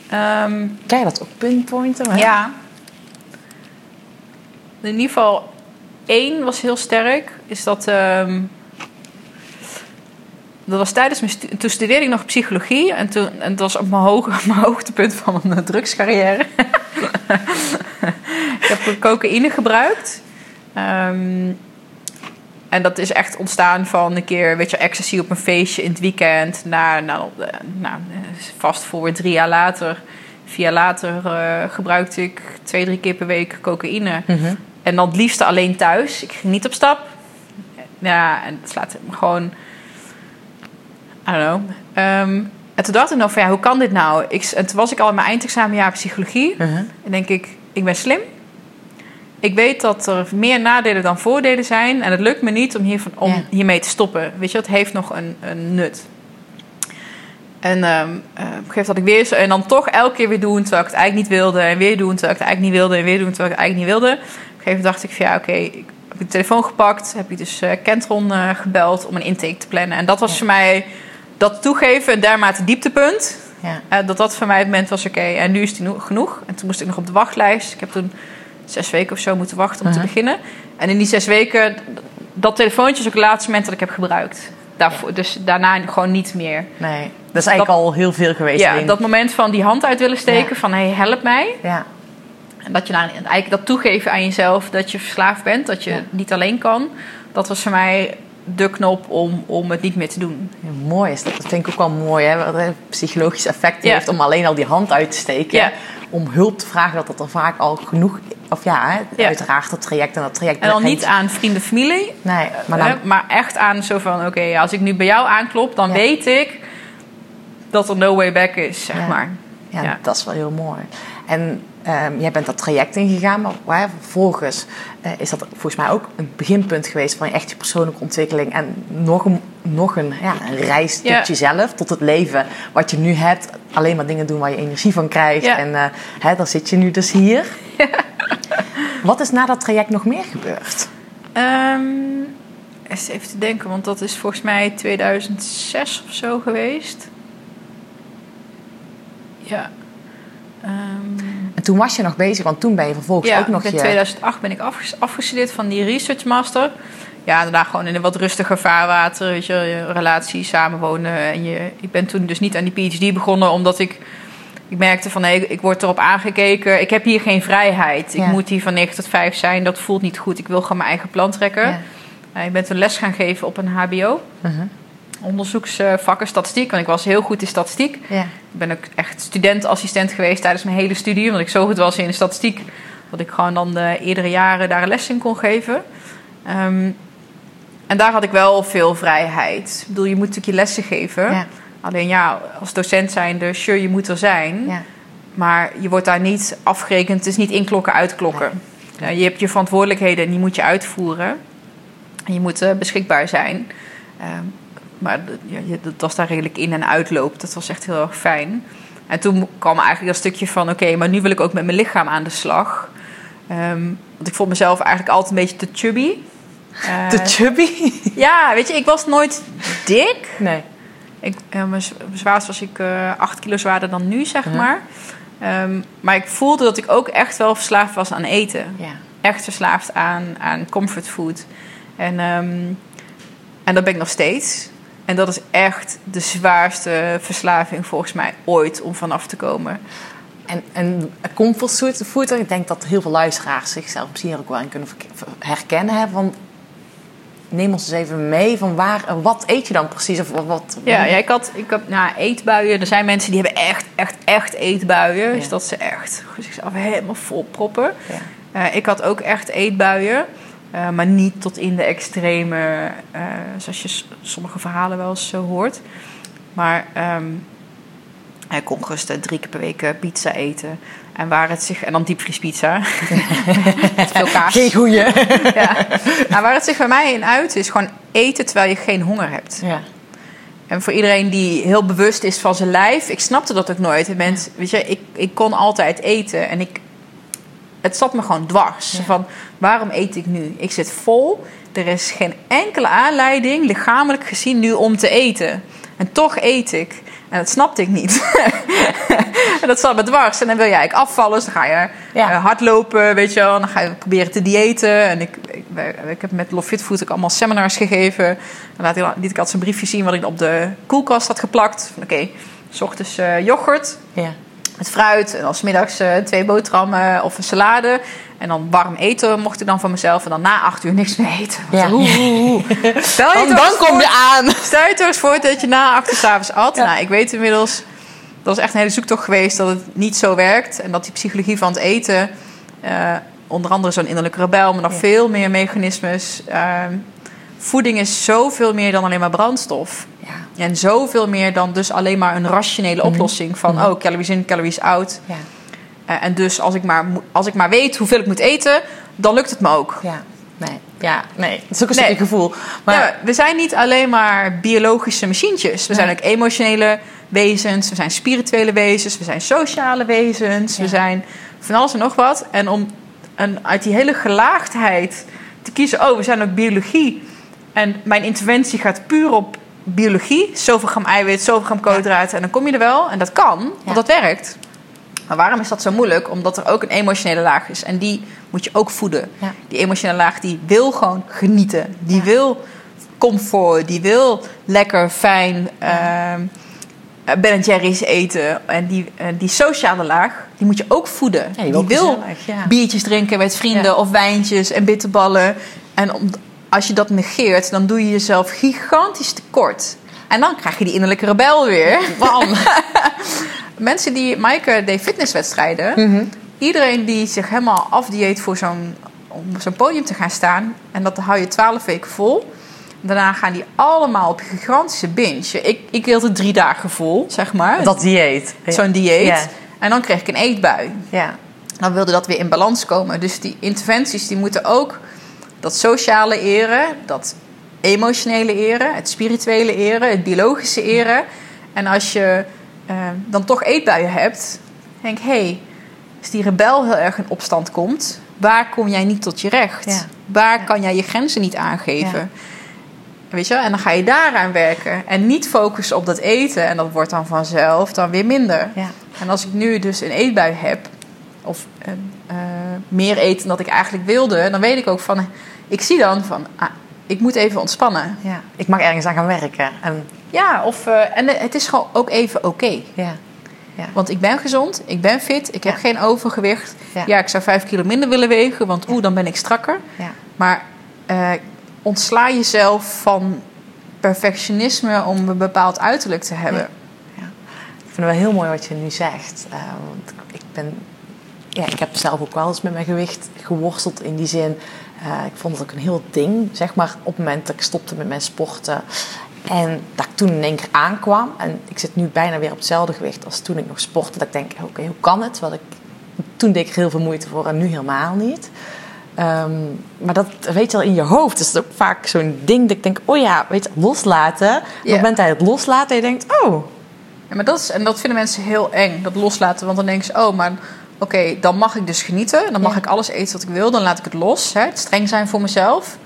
Ehm, kan je dat ook pinpointen? Maar- Ja. In ieder geval één was heel sterk. Is dat... ehm, dat was tijdens mijn... Toen studeerde ik nog psychologie. En, toen, en dat was op mijn, hoog, mijn hoogtepunt van mijn eh, drugscarrière. ik heb cocaïne gebruikt. Ehm, en dat is echt ontstaan van een keer, weet je, ecstasy op een feestje in het weekend. Naar, nou, eh, nou vast voor drie jaar later, vier jaar later, eh, gebruikte ik twee, drie keer per week cocaïne. Mhm. En dan het liefste alleen thuis. Ik ging niet op stap. Ja, en het slaat me gewoon... I don't know. Ehm, en toen dacht ik nog van, ja, hoe kan dit nou? Ik, en toen was ik al in mijn eindexamenjaar psychologie. Mhm. En denk ik, ik ben slim. Ik weet dat er meer nadelen dan voordelen zijn. En het lukt me niet om, hiervan, om Ja. hiermee te stoppen. Weet je, het heeft nog een, een nut. En op een gegeven moment had ik weer zo... En dan toch elke keer weer doen terwijl ik het eigenlijk niet wilde. En weer doen terwijl ik het eigenlijk niet wilde. En weer doen terwijl ik het eigenlijk niet wilde. Gegeven moment dacht ik van ja, oké. ik heb de telefoon gepakt. Heb ik dus eh Kentron eh, gebeld om een intake te plannen. En dat was Ja. voor mij... Dat toegeven, dermate het dieptepunt. Ja. Eh, dat dat voor mij het moment was, oké, en nu is het geno- genoeg. En toen moest ik nog op de wachtlijst. Ik heb toen zes weken of zo moeten wachten om te Mhm. beginnen. En in die zes weken, dat telefoontje is ook het laatste moment dat ik heb gebruikt. Daarvoor, dus daarna gewoon niet meer. Nee, dat is eigenlijk al heel veel geweest. Ja, dat moment van die hand uit willen steken, Ja. van hey, help mij. Ja. En dat je eigenlijk dat toegeven aan jezelf dat je verslaafd bent, dat je Ja. niet alleen kan. Dat was voor mij de knop om, om het niet meer te doen. Ja, mooi is dat. Dat vind ik ook wel mooi, hè? Wat een psychologisch effect Ja. heeft om alleen al die hand uit te steken. Ja. Om hulp te vragen, dat dat er vaak al genoeg... Of ja, hè? Uiteraard dat traject en dat traject... En dan niet aan vrienden, familie, Nee, maar maar, dan... maar echt aan zo van: oké, als ik nu bij jou aanklop, dan weet ik dat er no way back is, zeg Ja. maar. Ja. dat is wel heel mooi. En ehm, jij bent dat traject ingegaan, maar waar vervolgens eh, is dat volgens mij ook een beginpunt geweest van je echt je persoonlijke ontwikkeling en nog een, nog een, ja, een reis tot jezelf, tot het leven wat je nu hebt. Alleen maar dingen doen waar je energie van krijgt. En eh, hè, dan zit je nu dus hier. Wat is na dat traject nog meer gebeurd? Ehm, eens even te denken, want dat is volgens mij 2006 of zo geweest. Ja. Ehm, En toen was je nog bezig, want toen ben je vervolgens ja, ook nog in je... 2008 ben ik afges- afgestudeerd van die Research Master. Ja, daarna gewoon in een wat rustiger vaarwater, weet je, je relatie, samenwonen. En je, ik ben toen dus niet aan die PhD begonnen, omdat ik, ik merkte van, hé, ik word erop aangekeken. Ik heb hier geen vrijheid. Ja. Ik moet hier van 9 tot 5 zijn, dat voelt niet goed. Ik wil gewoon mijn eigen plan trekken. Ja. Ik ben toen les gaan geven op een HBO. Mhm. Onderzoeksvakken statistiek, want ik was heel goed in statistiek. Ja. Ik ben ook echt studentassistent geweest tijdens mijn hele studie. Omdat ik zo goed was in de statistiek. Dat ik gewoon dan de eerdere jaren daar een les in kon geven. Ehm, en daar had ik wel veel vrijheid. Ik bedoel, je moet natuurlijk je lessen geven. Ja. Alleen ja, als docent zijnde, sure, je moet er zijn. Ja. Maar je wordt daar niet afgerekend. Het is niet inklokken, uitklokken. Ja, je hebt je verantwoordelijkheden en die moet je uitvoeren. En je moet eh, beschikbaar zijn. Maar ja, dat was daar redelijk in en uitloop. Dat was echt heel erg fijn. En toen kwam eigenlijk dat stukje van... oké, maar nu wil ik ook met mijn lichaam aan de slag. Ehm, want ik vond mezelf eigenlijk altijd een beetje te chubby. Eh, De chubby? ja, weet je, ik was nooit dik. Nee. Ik, eh, mijn zwaarst was ik eh 8 kilo zwaarder dan nu, zeg Ja. maar. Ehm, maar ik voelde dat ik ook echt wel verslaafd was aan eten. Ja. Echt verslaafd aan, aan comfortfood. En, ehm, en dat ben ik nog steeds. En dat is echt de zwaarste verslaving volgens mij ooit om vanaf te komen. En, en comfort food, ik denk dat heel veel luisteraars zichzelf misschien ook wel in kunnen herkennen. Hè? Want neem ons eens even mee van waar, wat eet je dan precies? Of wat, wat- Ja, ja ik had, ik had nou, eetbuien. Er zijn mensen die hebben echt, echt, echt eetbuien. Ja. Dus dat ze echt zichzelf helemaal vol proppen. Ja. Eh, ik had ook echt eetbuien. Eh, maar niet tot in de extreme, eh, zoals je sommige verhalen wel eens zo hoort. Maar ehm ik kon gerust eh, drie keer per week eh, pizza eten. En waar het zich... En dan diepvriespizza. Met veel kaas. Geen goeie. Ja. Nou, waar het zich bij mij in uit is gewoon eten terwijl je geen honger hebt. Ja. En voor iedereen die heel bewust is van zijn lijf, ik snapte dat ook nooit. Mensen, weet je, ik, ik kon altijd eten en ik, het zat me gewoon dwars. Ja. Van waarom eet ik nu? Ik zit vol. Er is geen enkele aanleiding, lichamelijk gezien, nu om te eten. En toch eet ik. En dat snapte ik niet. en dat zat me dwars. En dan wil je eigenlijk afvallen. Dus dan ga je Ja. eh, hardlopen, weet je wel. En dan ga je proberen te diëten. En ik, ik, ik heb met Love Fit Food ook allemaal seminars gegeven. En laat ik, liet ik altijd zo'n briefje zien wat ik op de koelkast had geplakt. Oké, s ochtends eh, yoghurt Ja. Met fruit. En als middags eh, twee boterhammen of een salade. En dan warm eten mocht ik dan van mezelf. En dan na acht uur niks meer eten. Ja. Oeh. Stel je Dan, kom je aan. Stel je toch eens voor dat je na acht uur s'avonds at. Ja. Nou, ik weet inmiddels... Dat was echt een hele zoektocht geweest dat het niet zo werkt. En dat die psychologie van het eten... eh, onder andere zo'n innerlijke rebel... maar nog Ja. veel meer mechanismes... ehm, voeding is zoveel meer dan alleen maar brandstof. En zoveel meer dan dus alleen maar een rationele Mhm. oplossing... van, Mhm. oh, calories in, calories out... Ja. Eh, en dus als ik, maar, als ik maar weet hoeveel ik moet eten, dan lukt het me ook. Ja. Nee. Ja. Nee. Het is ook een Nee. stukje gevoel. Maar Ja, we zijn niet alleen maar biologische machientjes. We Nee. zijn ook emotionele wezens, we zijn spirituele wezens, we zijn sociale wezens, Ja. we zijn van alles en nog wat. En om een, uit die hele gelaagdheid te kiezen, oh, we zijn ook biologie. En mijn interventie gaat puur op biologie. Zoveel gram eiwit, zoveel gram koolhydraten. En dan kom je er wel. En dat kan, want dat werkt. Maar waarom is dat zo moeilijk? Omdat er ook een emotionele laag is. En die moet je ook voeden. Ja. Die emotionele laag die wil gewoon genieten. Die Ja. wil comfort. Die wil lekker, fijn. ehm, eh, Ben Jerry's eten. En die, eh, die sociale laag, die moet je ook voeden. Die wil gezellig, biertjes drinken met vrienden of wijntjes en bitterballen. En om, als je dat negeert, dan doe je jezelf gigantisch tekort. En dan krijg je die innerlijke rebel weer. Bam. Mensen die, Maaike deed fitnesswedstrijden. Mhm. Iedereen die zich helemaal afdieet voor zo'n, om zo'n podium te gaan staan. En dat hou je twaalf weken vol. Daarna gaan die allemaal op een gigantische binge. Ik, ik hield het drie dagen vol, zeg maar. Dat dieet. Zo'n dieet. En dan kreeg ik een eetbui. Ja. Dan wilde dat weer in balans komen. Dus die interventies die moeten ook dat sociale eren, dat emotionele eren, het spirituele eren, het biologische eren. En als je eh, dan toch eetbuien hebt, denk hé, hey, als die rebel heel erg in opstand komt, waar kom jij niet tot je recht? Ja. Waar Ja. kan jij je grenzen niet aangeven? Ja. Weet je, wel? en dan ga je daaraan werken. En niet focussen op dat eten. En dat wordt dan vanzelf dan weer minder. Ja. En als ik nu dus een eetbui heb, of eh, eh, meer eten dan dat ik eigenlijk wilde, dan weet ik ook van, ik zie dan van, ah, ik moet even ontspannen. ja. Ik mag ergens aan gaan werken. En, Ja, of, eh, en het is gewoon ook even oké. ja. Want ik ben gezond, ik ben fit, ik heb Ja. geen overgewicht. Ja. Ja. ik zou vijf kilo minder willen wegen, want oeh, dan ben ik strakker. Ja. Maar eh, ontsla jezelf van perfectionisme om een bepaald uiterlijk te hebben. Ik vind het wel heel mooi wat je nu zegt. Eh, want ik ben... Ja, ik heb zelf ook wel eens met mijn gewicht geworsteld in die zin. Eh, ik vond het ook een heel ding, zeg maar, op het moment dat ik stopte met mijn sporten. En dat ik toen in één keer aankwam. En ik zit nu bijna weer op hetzelfde gewicht als toen ik nog sportte. Dat ik denk, oké, hoe kan het? Want ik, toen deed ik er heel veel moeite voor en nu helemaal niet. Ehm, maar dat weet je al in je hoofd. Dus dat is ook vaak zo'n ding dat ik denk, oh ja, weet je, loslaten. Op het moment dat je het loslaat en je denkt, oh, Ja, maar dat is, en dat vinden mensen heel eng, dat loslaten. Want dan denken ze, oh, maar oké, dan mag ik dus genieten. Dan mag Ja. ik alles eten wat ik wil. Dan laat ik het los. Hè? Het streng zijn voor mezelf.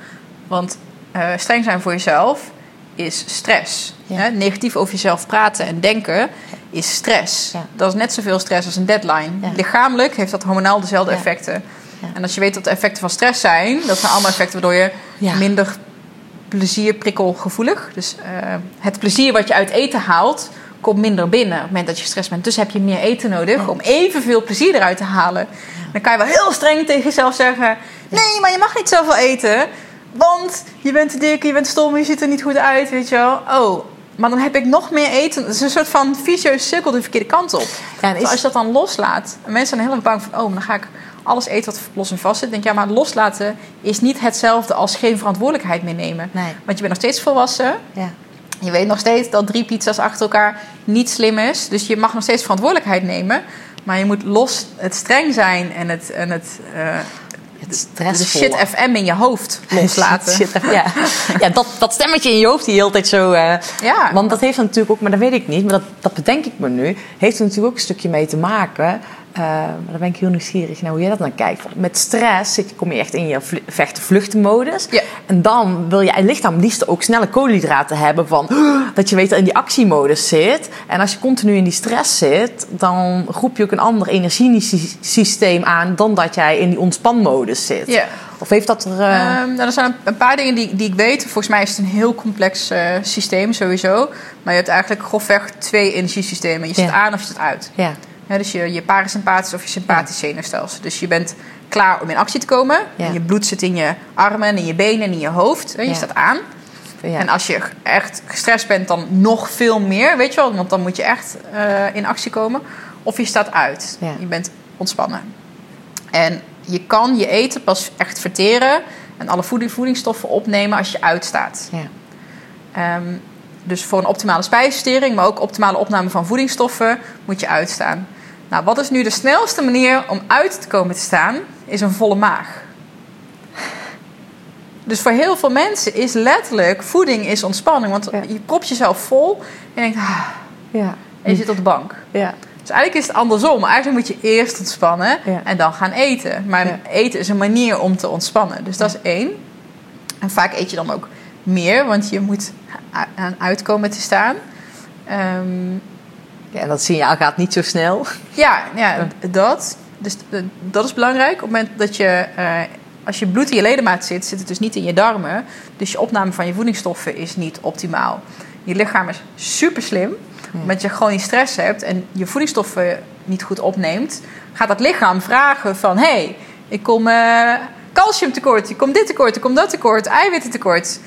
Want eh, streng zijn voor jezelf is stress. Ja. Hè? Negatief over jezelf praten en denken is stress. Ja. Dat is net zoveel stress als een deadline. Lichamelijk heeft dat hormonaal dezelfde effecten. En als je weet wat de effecten van stress zijn... dat zijn allemaal effecten waardoor je minder plezierprikkelgevoelig. Dus eh, het plezier wat je uit eten haalt, komt minder binnen op het moment dat je gestrest bent. Dus heb je meer eten nodig om evenveel plezier eruit te halen. Dan kan je wel heel streng tegen jezelf zeggen: Nee, maar je mag niet zoveel eten. Want je bent te dik, je bent stom, je ziet er niet goed uit, weet je wel. Oh, maar dan heb ik nog meer eten. Het is een soort van vicieuze cirkel de verkeerde kant op. Ja, is- als je dat dan loslaat, en mensen zijn heel erg bang van, oh, dan ga ik alles eten wat los en vast zit. Denk ja, maar loslaten is niet hetzelfde als geen verantwoordelijkheid meer nemen. Nee. Want je bent nog steeds volwassen. Ja. Je weet nog steeds dat drie pizza's achter elkaar niet slim is. Dus je mag nog steeds verantwoordelijkheid nemen. Maar je moet los het streng zijn en het, en het eh, Het de shit FM in je hoofd loslaten. Shit, shit, ja, ja dat, dat stemmetje in je hoofd die heel tijd zo... eh, Ja. Want dat heeft natuurlijk ook, maar dat weet ik niet, maar dat, dat bedenk ik me nu, heeft er natuurlijk ook een stukje mee te maken. Eh, maar daar ben ik heel nieuwsgierig naar hoe jij dat dan kijkt. Met stress zit, kom je echt in je vlu- vechten-vluchten-modus. Ja. En dan wil je lichaam liefst ook snelle koolhydraten hebben van dat je weet dat in die actiemodus zit. En als je continu in die stress zit, dan groep je ook een ander energiesysteem aan dan dat jij in die ontspanmodus zit. Ja. Of heeft dat er... eh, Ehm, nou, er zijn een paar dingen die, die ik weet. Volgens mij is het een heel complex eh, systeem sowieso. Maar je hebt eigenlijk grofweg twee energiesystemen. Je zit Ja. aan of je zit uit. ja. Ja, dus je, je parasympathisch of je sympathisch zenuwstelsel. Dus je bent klaar om in actie te komen. Ja. En je bloed zit in je armen, en in je benen en in je hoofd. En je staat aan. En als je echt gestrest bent, dan nog veel meer, weet je wel. Want dan moet je echt eh, in actie komen. Of je staat uit. Je bent ontspannen. En je kan je eten pas echt verteren... en alle voeding, voedingsstoffen opnemen als je uitstaat. ja. Ehm, dus voor een optimale spijsvertering, maar ook optimale opname van voedingsstoffen, moet je uitstaan. Nou, wat is nu de snelste manier om uit te komen te staan? Is een volle maag. Dus voor heel veel mensen is letterlijk voeding is ontspanning. Want Ja. je propt jezelf vol en je denkt, ah, Ja. en je zit op de bank. Ja. Dus eigenlijk is het andersom. Eigenlijk moet je eerst ontspannen en dan gaan eten. Maar eten is een manier om te ontspannen. Dus dat is één. En vaak eet je dan ook meer, want je moet aan uitkomen te staan. Ehm, ja, en dat signaal gaat niet zo snel. ja, ja, dat. Dus eh, dat is belangrijk. Op het moment dat je, eh, als je bloed in je ledemaat zit, zit het dus niet in je darmen. Dus je opname van je voedingsstoffen is niet optimaal. je lichaam is super slim. Omdat je gewoon die stress hebt en je voedingsstoffen niet goed opneemt, gaat dat lichaam vragen van hé, hey, ik kom eh calcium tekort, ik kom dit tekort, ik kom dat tekort, eiwitten tekort.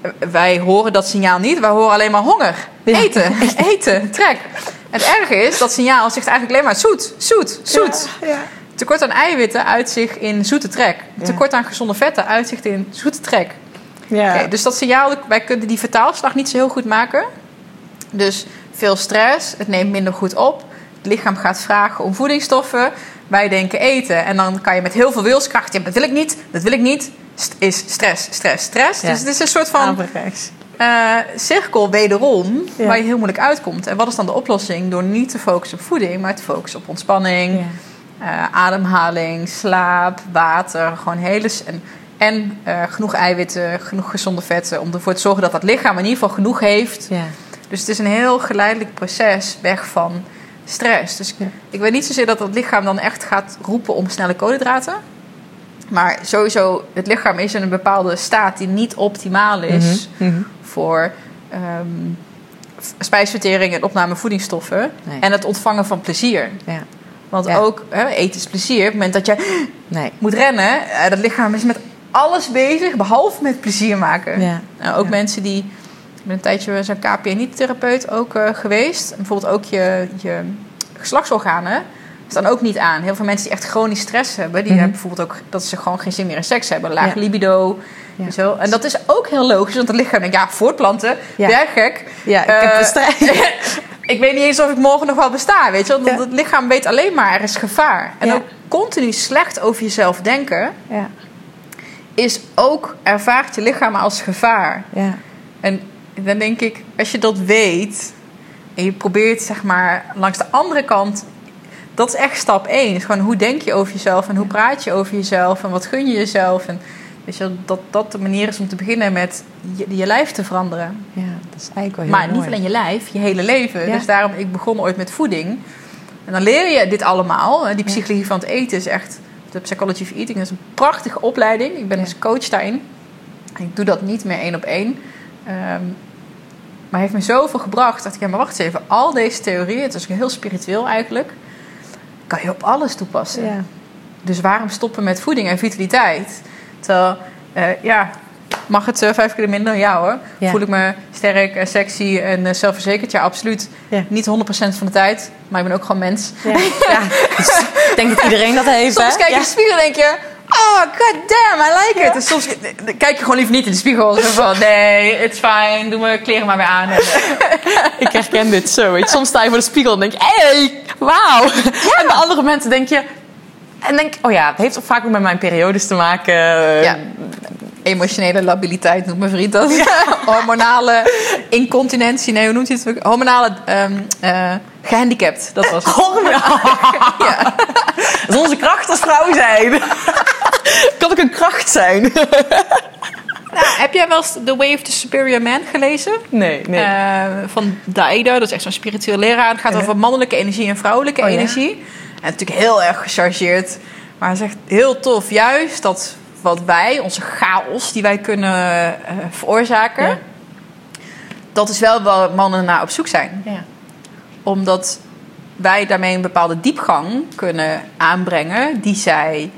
Eh, Wij horen dat signaal niet, wij horen alleen maar honger. Eten, eten, trek. Het erge is, dat signaal zegt eigenlijk alleen maar zoet, zoet, zoet. Ja, ja. Tekort aan eiwitten uitzicht in zoete trek. Tekort aan gezonde vetten uitzicht in zoete trek. Ja. Dus dat signaal, wij kunnen die vertaalslag niet zo heel goed maken. Dus veel stress, het neemt minder goed op. Het lichaam gaat vragen om voedingsstoffen. Wij denken eten. En dan kan je met heel veel wilskracht... Ja, dat wil ik niet, dat wil ik niet. St- is stress, stress, stress. Ja. Dus het is een soort van. Eh, cirkel wederom... Ja. waar je heel moeilijk uitkomt. En wat is dan de oplossing? Door niet te focussen op voeding... maar te focussen op ontspanning... Ja. Eh, ademhaling, slaap, water, gewoon hele en, en eh, genoeg eiwitten, genoeg gezonde vetten om ervoor te zorgen dat dat lichaam in ieder geval genoeg heeft. Ja. Dus het is een heel geleidelijk proces weg van stress. Dus ik weet niet zozeer dat het lichaam dan echt gaat roepen om snelle koolhydraten. Maar sowieso, het lichaam is in een bepaalde staat die niet optimaal is Mhm, mhm. Voor ehm, spijsvertering en opname voedingsstoffen. Nee. En het ontvangen van plezier. Ja. Want Ja. ook hè, eten is plezier. Op het moment dat je Nee. moet rennen, eh, dat lichaam is met alles bezig, behalve met plezier maken. Ja. Nou, ook Ja. mensen die. Ik ben een tijdje zo'n KPNI-therapeut ook eh, geweest. En bijvoorbeeld ook je, je geslachtsorganen staan ook niet aan. Heel veel mensen die echt chronisch stress hebben, die Mhm. hebben bijvoorbeeld ook dat ze gewoon geen zin meer in seks hebben, laag libido. Ja. Zo. En dat is ook heel logisch, want het lichaam denkt, ja, voortplanten, Ja. ja. gek. Ja, ik heb Eh, de strijd. ik weet niet eens of ik morgen nog wel besta, weet je? Want Ja. het lichaam weet alleen maar, er is gevaar. En ook continu slecht over jezelf denken, Ja. is ook, ervaart je lichaam als gevaar. Ja. En dan denk ik, als je dat weet en je probeert zeg maar langs de andere kant, dat is echt stap één. Is gewoon hoe denk je over jezelf en hoe praat je over jezelf en wat gun je jezelf. En weet je, dat dat de manier is om te beginnen met je, je lijf te veranderen. Ja, dat is eigenlijk wel heel Maar mooi. niet alleen je lijf, je hele leven. Ja. Dus daarom, ik begon ooit met voeding. En dan leer je dit allemaal. Die psychologie van het eten is echt... De Psychology of Eating is een prachtige opleiding. Ik ben dus coach daarin. Ik doe dat niet meer één op één. Ehm, maar heeft me zoveel gebracht. Dat ik, ja, maar wacht eens even. Al deze theorieën, het is heel spiritueel eigenlijk... kan je op alles toepassen. Ja. Dus waarom stoppen met voeding en vitaliteit? Terwijl, eh, ja, mag het eh, vijf keer minder? Ja hoor. Ja. Voel ik me sterk en sexy en eh, zelfverzekerd? Ja, absoluut. Ja. Niet 100% van de tijd, maar ik ben ook gewoon mens. Ja. Dus ik denk dat iedereen dat heeft. Soms hè? kijk je in de spiegel en denk je... Oh, god damn, I like it. En soms kijk je gewoon liever niet in de spiegel. Zo van, nee, it's fine. Doe mijn kleren maar weer aan. Ik herken dit zo. Soms sta je voor de spiegel en denk je, hey, wauw. En bij andere mensen denk je... En denk, oh ja, het heeft ook vaak ook met mijn periodes te maken. ja. Emotionele labiliteit noemt mijn vriend dat. Hormonale incontinentie. Nee, hoe noemt hij het? Hormonale ehm, eh, gehandicapt. Dat was het. Ja. Dat is onze kracht als vrouw zijn. kan ook een kracht zijn. Nou, heb jij wel eens The Way of the Superior Man gelezen? Nee, nee. Eh, van Daida, dat is echt zo'n spiritueel leraar. Het gaat over mannelijke energie en vrouwelijke Oh ja? En natuurlijk heel erg gechargeerd. Maar hij zegt heel tof, juist dat wat wij, onze chaos die wij kunnen eh, veroorzaken, Ja. dat is wel waar mannen naar op zoek zijn. ja. Omdat wij daarmee een bepaalde diepgang kunnen aanbrengen die zij.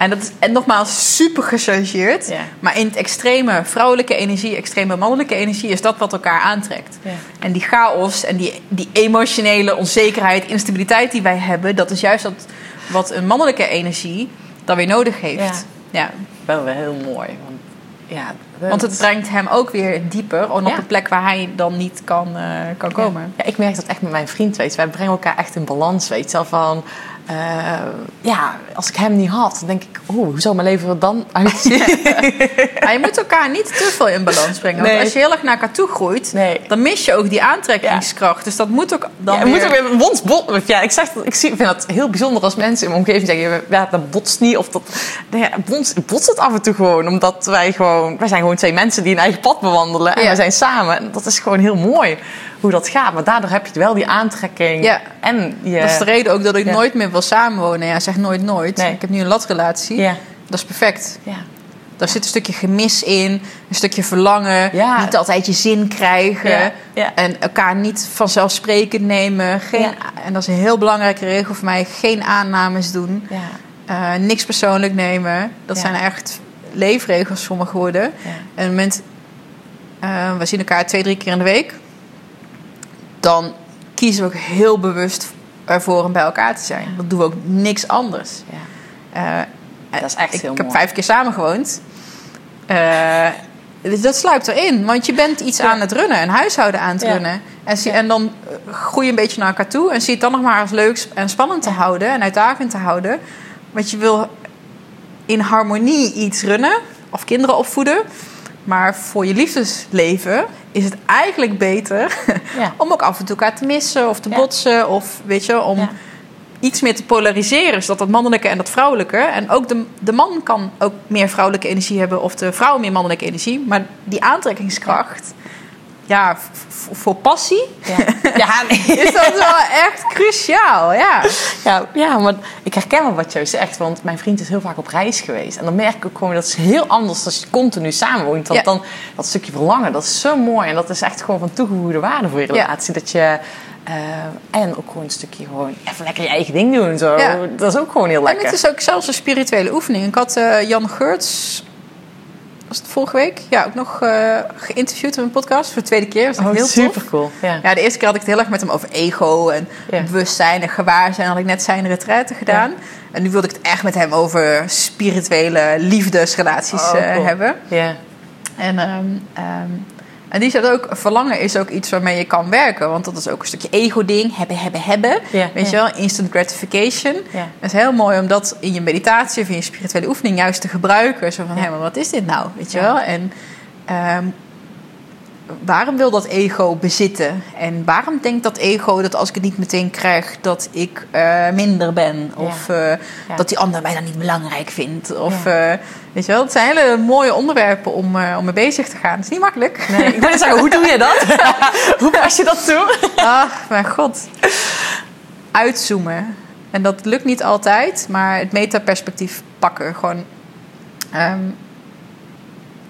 En dat is en nogmaals super gechargeerd. Ja. Maar in het extreme vrouwelijke energie, extreme mannelijke energie is dat wat elkaar aantrekt. Ja. En die chaos en die, die emotionele onzekerheid, instabiliteit die wij hebben, dat is juist dat, wat een mannelijke energie dan weer nodig heeft. Ja. Wel wel heel mooi. Want, ja, Want het brengt hem ook weer dieper en op Ja. een plek waar hij dan niet kan, eh, kan komen. Ja, ik merk dat echt met mijn vriend, weet je. Wij brengen elkaar echt in balans, weet je. Zo van, eh, ja, als ik hem niet had, dan denk ik... Oeh, hoe zou mijn leven er dan uitzien? Maar je moet elkaar niet te veel in balans brengen. Want als je heel erg naar elkaar toe groeit, Nee. dan mis je ook die aantrekkingskracht. Dus dat moet ook dan Ja, weer... moet ook weer ja, ik, zeg dat, ik vind dat heel bijzonder als mensen in mijn omgeving zeggen... Ja, dat botst niet. Of dat, nee, ja, bons, botst het af en toe gewoon. Omdat wij gewoon... Wij zijn gewoon twee mensen die een eigen pad bewandelen. En Ja. we zijn samen. En dat is gewoon heel mooi hoe dat gaat. Maar daardoor heb je wel die aantrekking. Ja. En je... Dat is de reden ook dat ik Ja. nooit meer wil samenwonen. Ja, zeg nooit nooit. Nee. Ik heb nu een latrelatie. Ja. Dat is perfect. Ja. Daar zit een stukje gemis in, een stukje verlangen, Ja. niet altijd je zin krijgen Ja, ja. en elkaar niet vanzelfsprekend nemen. Geen. En dat is een heel belangrijke regel voor mij: geen aannames doen, Ja. eh, niks persoonlijk nemen. Dat zijn echt leefregels voor me geworden. Ja. En moment, eh, we zien elkaar twee, drie keer in de week. Dan kiezen we ook heel bewust ervoor om bij elkaar te zijn. Dan doen we ook niks anders. Ja. Eh, Dat is echt ik heel heb mooi. vijf keer samen gewoond. Eh, dus dat sluipt erin. Want je bent iets aan het runnen, een huishouden aan het Ja. runnen. En, zie, en dan eh, groei je een beetje naar elkaar toe. En zie het dan nog maar als leuk en spannend te houden. En uitdagend te houden. Want je wil in harmonie iets runnen. Of kinderen opvoeden. Maar voor je liefdesleven is het eigenlijk beter Ja. om ook af en toe elkaar te missen of te Ja. botsen. Of weet je, om Ja. iets meer te polariseren. Zodat dat mannelijke en dat vrouwelijke. En ook de, de man kan ook meer vrouwelijke energie hebben. Of de vrouw meer mannelijke energie. Maar die aantrekkingskracht. Ja, voor passie Ja. Ja, nee. is dat wel echt cruciaal. Ja. Ja, ja, maar ik herken wel wat jij zegt. Want mijn vriend is heel vaak op reis geweest. En dan merk ik ook gewoon dat is heel anders als je continu samenwoont. Want Ja. dan dat stukje verlangen, dat is zo mooi. En dat is echt gewoon van toegevoegde waarde voor je relatie. Dat je... eh, en ook gewoon een stukje gewoon even lekker je eigen ding doen. Zo. Ja. Dat is ook gewoon heel En lekker. het is ook zelfs een spirituele oefening. Ik had eh, Jan Geurts, was het vorige week? Ja, ook nog eh, geïnterviewd in een podcast voor de tweede keer. Dat was echt heel tof. Oh, super cool. Ja. Ja, de eerste keer had ik het heel erg met hem over ego en Ja. bewustzijn en gewaarzijn. Had ik net zijn retraite gedaan. En nu wilde ik het echt met hem over spirituele liefdesrelaties Oh, eh, hebben. Ja. En, ehm, en die zegt ook, verlangen is ook iets waarmee je kan werken. Want dat is ook een stukje ego-ding. Hebben, hebben, hebben. Ja, Weet ja. je wel, instant gratification. Ja. Het is heel mooi om dat in je meditatie of in je spirituele oefening juist te gebruiken. Zo van, hé, maar wat is dit nou? Weet je wel? En ehm, waarom wil dat ego bezitten? En waarom denkt dat ego dat als ik het niet meteen krijg, dat ik eh, minder ben? Of eh, Ja. dat die ander mij dan niet belangrijk vindt? Of, Ja. eh, weet je wel, het zijn hele mooie onderwerpen om, om mee bezig te gaan. Het is niet makkelijk. Nee, ik wil zeggen, hoe doe je dat? hoe pas je dat toe? Ach, mijn god. Uitzoomen. En dat lukt niet altijd, maar het metaperspectief pakken. Gewoon. ehm,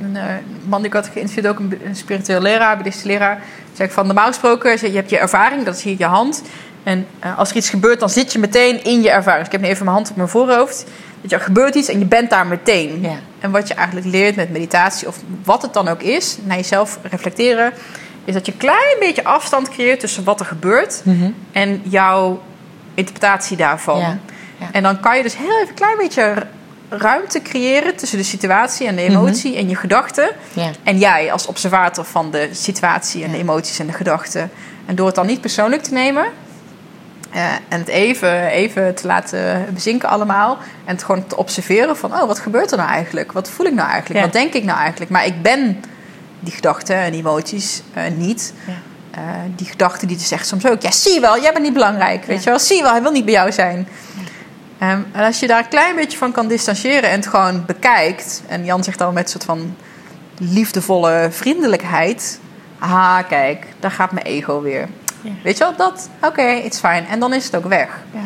een eh, man die ik had geïnterviewd, ook een, een spiritueel leraar, boeddhistische leraar. Zeg ik van normaal gesproken, je hebt je ervaring, dat is hier je hand. En eh, als er iets gebeurt, dan zit je meteen in je ervaring. Dus ik heb nu even mijn hand op mijn voorhoofd. Dat je, er gebeurt iets en je bent daar meteen. Ja. En wat je eigenlijk leert met meditatie, of wat het dan ook is, naar jezelf reflecteren, is dat je een klein beetje afstand creëert tussen wat er gebeurt en jouw interpretatie daarvan. Ja, ja. En dan kan je dus heel even een klein beetje ruimte creëren tussen de situatie en de emotie en je gedachten. En jij als observator van de situatie en de emoties en de gedachten. En door het dan niet persoonlijk te nemen. eh, en het even, even te laten bezinken allemaal. En het gewoon te observeren van... oh, wat gebeurt er nou eigenlijk? Wat voel ik nou eigenlijk? Wat denk ik nou eigenlijk? Maar ik ben die gedachten en emoties eh, niet. Eh, die gedachte die zegt soms ook... ja, zie je wel, jij bent niet belangrijk. Weet je wel, zie je wel, hij wil niet bij jou zijn. Ehm, en als je daar een klein beetje van kan distancieren en het gewoon bekijkt... en Jan zegt dan met een soort van liefdevolle vriendelijkheid... ah, kijk, daar gaat mijn ego weer. Ja. Weet je wel, dat, oké, it's fine. En dan is het ook weg. Ja.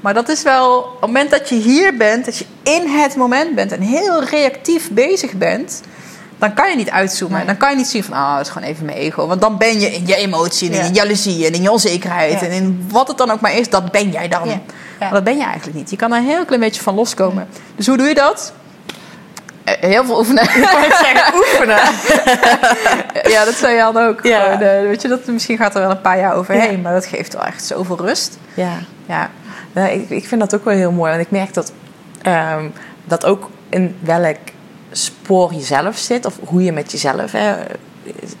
Maar dat is wel, op het moment dat je hier bent, dat je in het moment bent en heel reactief bezig bent, dan kan je niet uitzoomen. Nee. Dan kan je niet zien van, ah, dat is gewoon even mijn ego. Want dan ben je in je emotie en in Ja. je jaloezie en in je onzekerheid Ja. en in wat het dan ook maar is, dat ben jij dan. Ja. Ja. Maar dat ben je eigenlijk niet. Je kan er een heel klein beetje van loskomen. Dus hoe doe je dat? Eh, Heel veel oefenen. oefenen. ja, dat zei Jan ook. Gewoon, eh, weet je, dat, misschien gaat er wel een paar jaar overheen, maar dat geeft wel echt zoveel rust. Ja. Ja, Nou, ik, ik vind dat ook wel heel mooi. Want ik merk dat ehm, dat ook in welk spoor je zelf zit. Of hoe je met jezelf... Hè.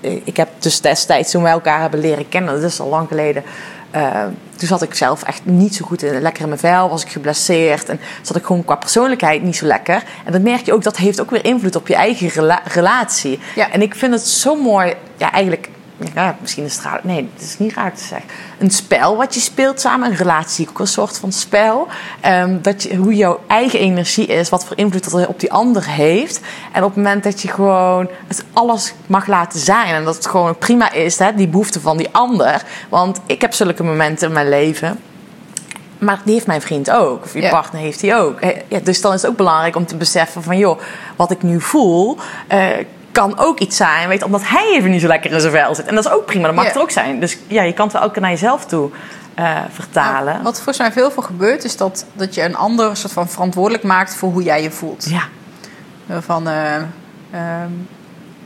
Ik heb dus destijds toen wij elkaar hebben leren kennen... Dat is al lang geleden... eh, toen zat ik zelf echt niet zo goed in, lekker in mijn vel. Was ik geblesseerd. En zat ik gewoon qua persoonlijkheid niet zo lekker. En dan merk je ook... Dat heeft ook weer invloed op je eigen rela- relatie. Ja. En ik vind het zo mooi... Ja, eigenlijk... Ja, misschien is het raar. Nee, het is niet raar te zeggen. Een spel wat je speelt samen, een relatie, ook een soort van spel. Ehm, dat je, hoe jouw eigen energie is, wat voor invloed dat op die ander heeft. En op het moment dat je gewoon het alles mag laten zijn en dat het gewoon prima is, hè, die behoefte van die ander. Want ik heb zulke momenten in mijn leven. maar die heeft mijn vriend ook. Of je partner heeft die ook. Ja, dus dan is het ook belangrijk om te beseffen van... joh, wat ik nu voel... eh, kan ook iets zijn, weet, omdat hij even niet zo lekker in zijn vel zit. En dat is ook prima, dat mag Ja. er ook zijn. Dus ja, je kan het wel ook naar jezelf toe eh, vertalen. Nou, wat volgens mij veel voor gebeurt, is dat, dat je een ander soort van verantwoordelijk maakt voor hoe jij je voelt. Ja, Van, eh, ehm,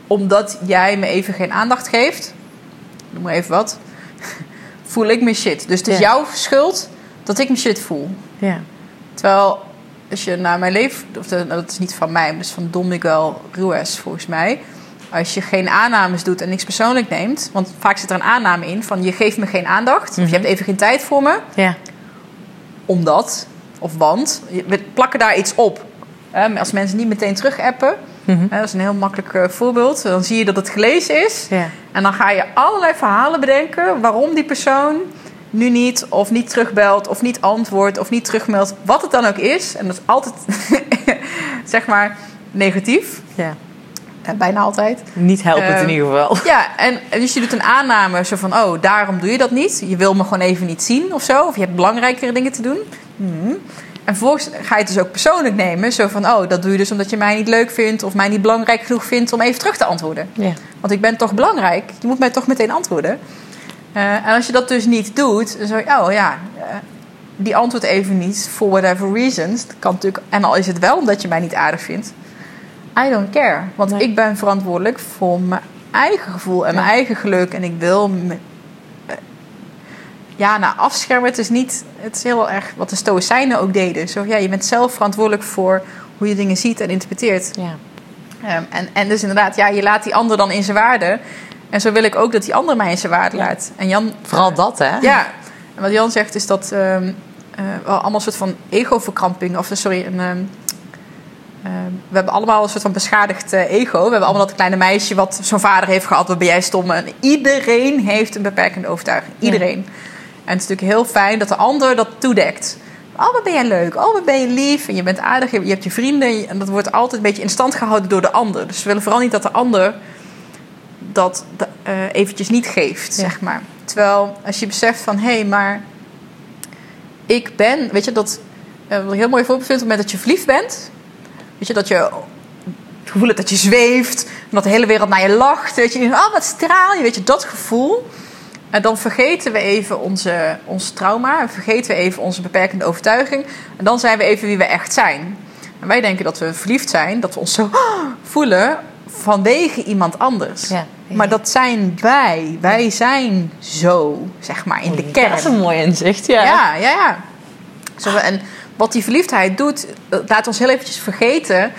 omdat jij me even geen aandacht geeft, noem maar even wat, voel ik me shit. Dus het is jouw schuld dat ik me shit voel. ja. Terwijl, als je naar mijn leven... Of de- nou, dat is niet van mij, maar dat is van Don Miguel Ruiz volgens mij. Als je geen aannames doet en niks persoonlijk neemt... Want vaak zit er een aanname in van je geeft me geen aandacht... of je hebt even geen tijd voor me, ja. omdat of want. Je- We plakken daar iets op. Als mensen niet meteen terug appen... Mhm. dat is een heel makkelijk eh, voorbeeld. Dan zie je dat het gelezen is... Ja. En dan ga je allerlei verhalen bedenken waarom die persoon nu niet of niet terugbelt of niet antwoordt of niet terugmeldt, wat het dan ook is. En dat is altijd, zeg maar, negatief. ja. Eh, bijna altijd. Niet helpend Eh, in ieder geval. Ja, en, en dus je doet een aanname zo van, oh, daarom doe je dat niet. Je wil me gewoon even niet zien of zo. Of je hebt belangrijkere dingen te doen. Mhm. En vervolgens ga je het dus ook persoonlijk nemen. Zo van, oh, dat doe je dus omdat je mij niet leuk vindt... of mij niet belangrijk genoeg vindt om even terug te antwoorden. Ja. Want ik ben toch belangrijk. Je moet mij toch meteen antwoorden. Eh, en als je dat dus niet doet, dan zou je, oh ja, eh, die antwoordt even niet for whatever reasons. Dat kan natuurlijk, en al is het wel omdat je mij niet aardig vindt. I don't care. Want Nee. ik ben verantwoordelijk voor mijn eigen gevoel en mijn eigen geluk. En ik wil me, eh, ja, nou, afschermen. Het is niet, het is heel erg wat de Stoïcijnen ook deden. Zo, ja, je bent zelf verantwoordelijk voor hoe je dingen ziet en interpreteert. Ja. Ehm, en, en dus inderdaad, ja, je laat die ander dan in zijn waarde. En zo wil ik ook dat die ander mij in zijn waarde laat. En Jan, Vooral dat, hè? ja, en wat Jan zegt is dat ehm, eh, wel allemaal een soort van ego-verkramping, of sorry, een, ehm, ehm, we hebben allemaal een soort van beschadigd eh, ego. We hebben allemaal dat kleine meisje wat zo'n vader heeft gehad, wat ben jij stom? En iedereen heeft een beperkende overtuiging. Ja. Iedereen. En het is natuurlijk heel fijn dat de ander dat toedekt. Oh, wat ben jij leuk. Oh, wat ben je lief. En je bent aardig. Je je hebt je vrienden. En dat wordt altijd een beetje in stand gehouden door de ander. Dus we willen vooral niet dat de ander dat eh eventjes niet geeft, Ja. zeg maar. Terwijl als je beseft van... Hé, hey, maar ik ben... Weet je, dat... wat ik een heel mooi voorbeeld vind... op het moment dat je verliefd bent... Weet je, dat je het gevoel hebt dat je zweeft... en dat de hele wereld naar je lacht. Weet je, oh, wat straal je. Weet je, dat gevoel... En dan vergeten we even onze, ons trauma. En vergeten we even onze beperkende overtuiging. En dan zijn we even wie we echt zijn. En wij denken dat we verliefd zijn. Dat we ons zo voelen vanwege iemand anders. Ja. Maar dat zijn wij. Wij zijn zo, zeg maar, in de kern. Dat is een mooi inzicht, ja. Ja, ja, ja. Zo, en wat die verliefdheid doet, laat ons heel eventjes vergeten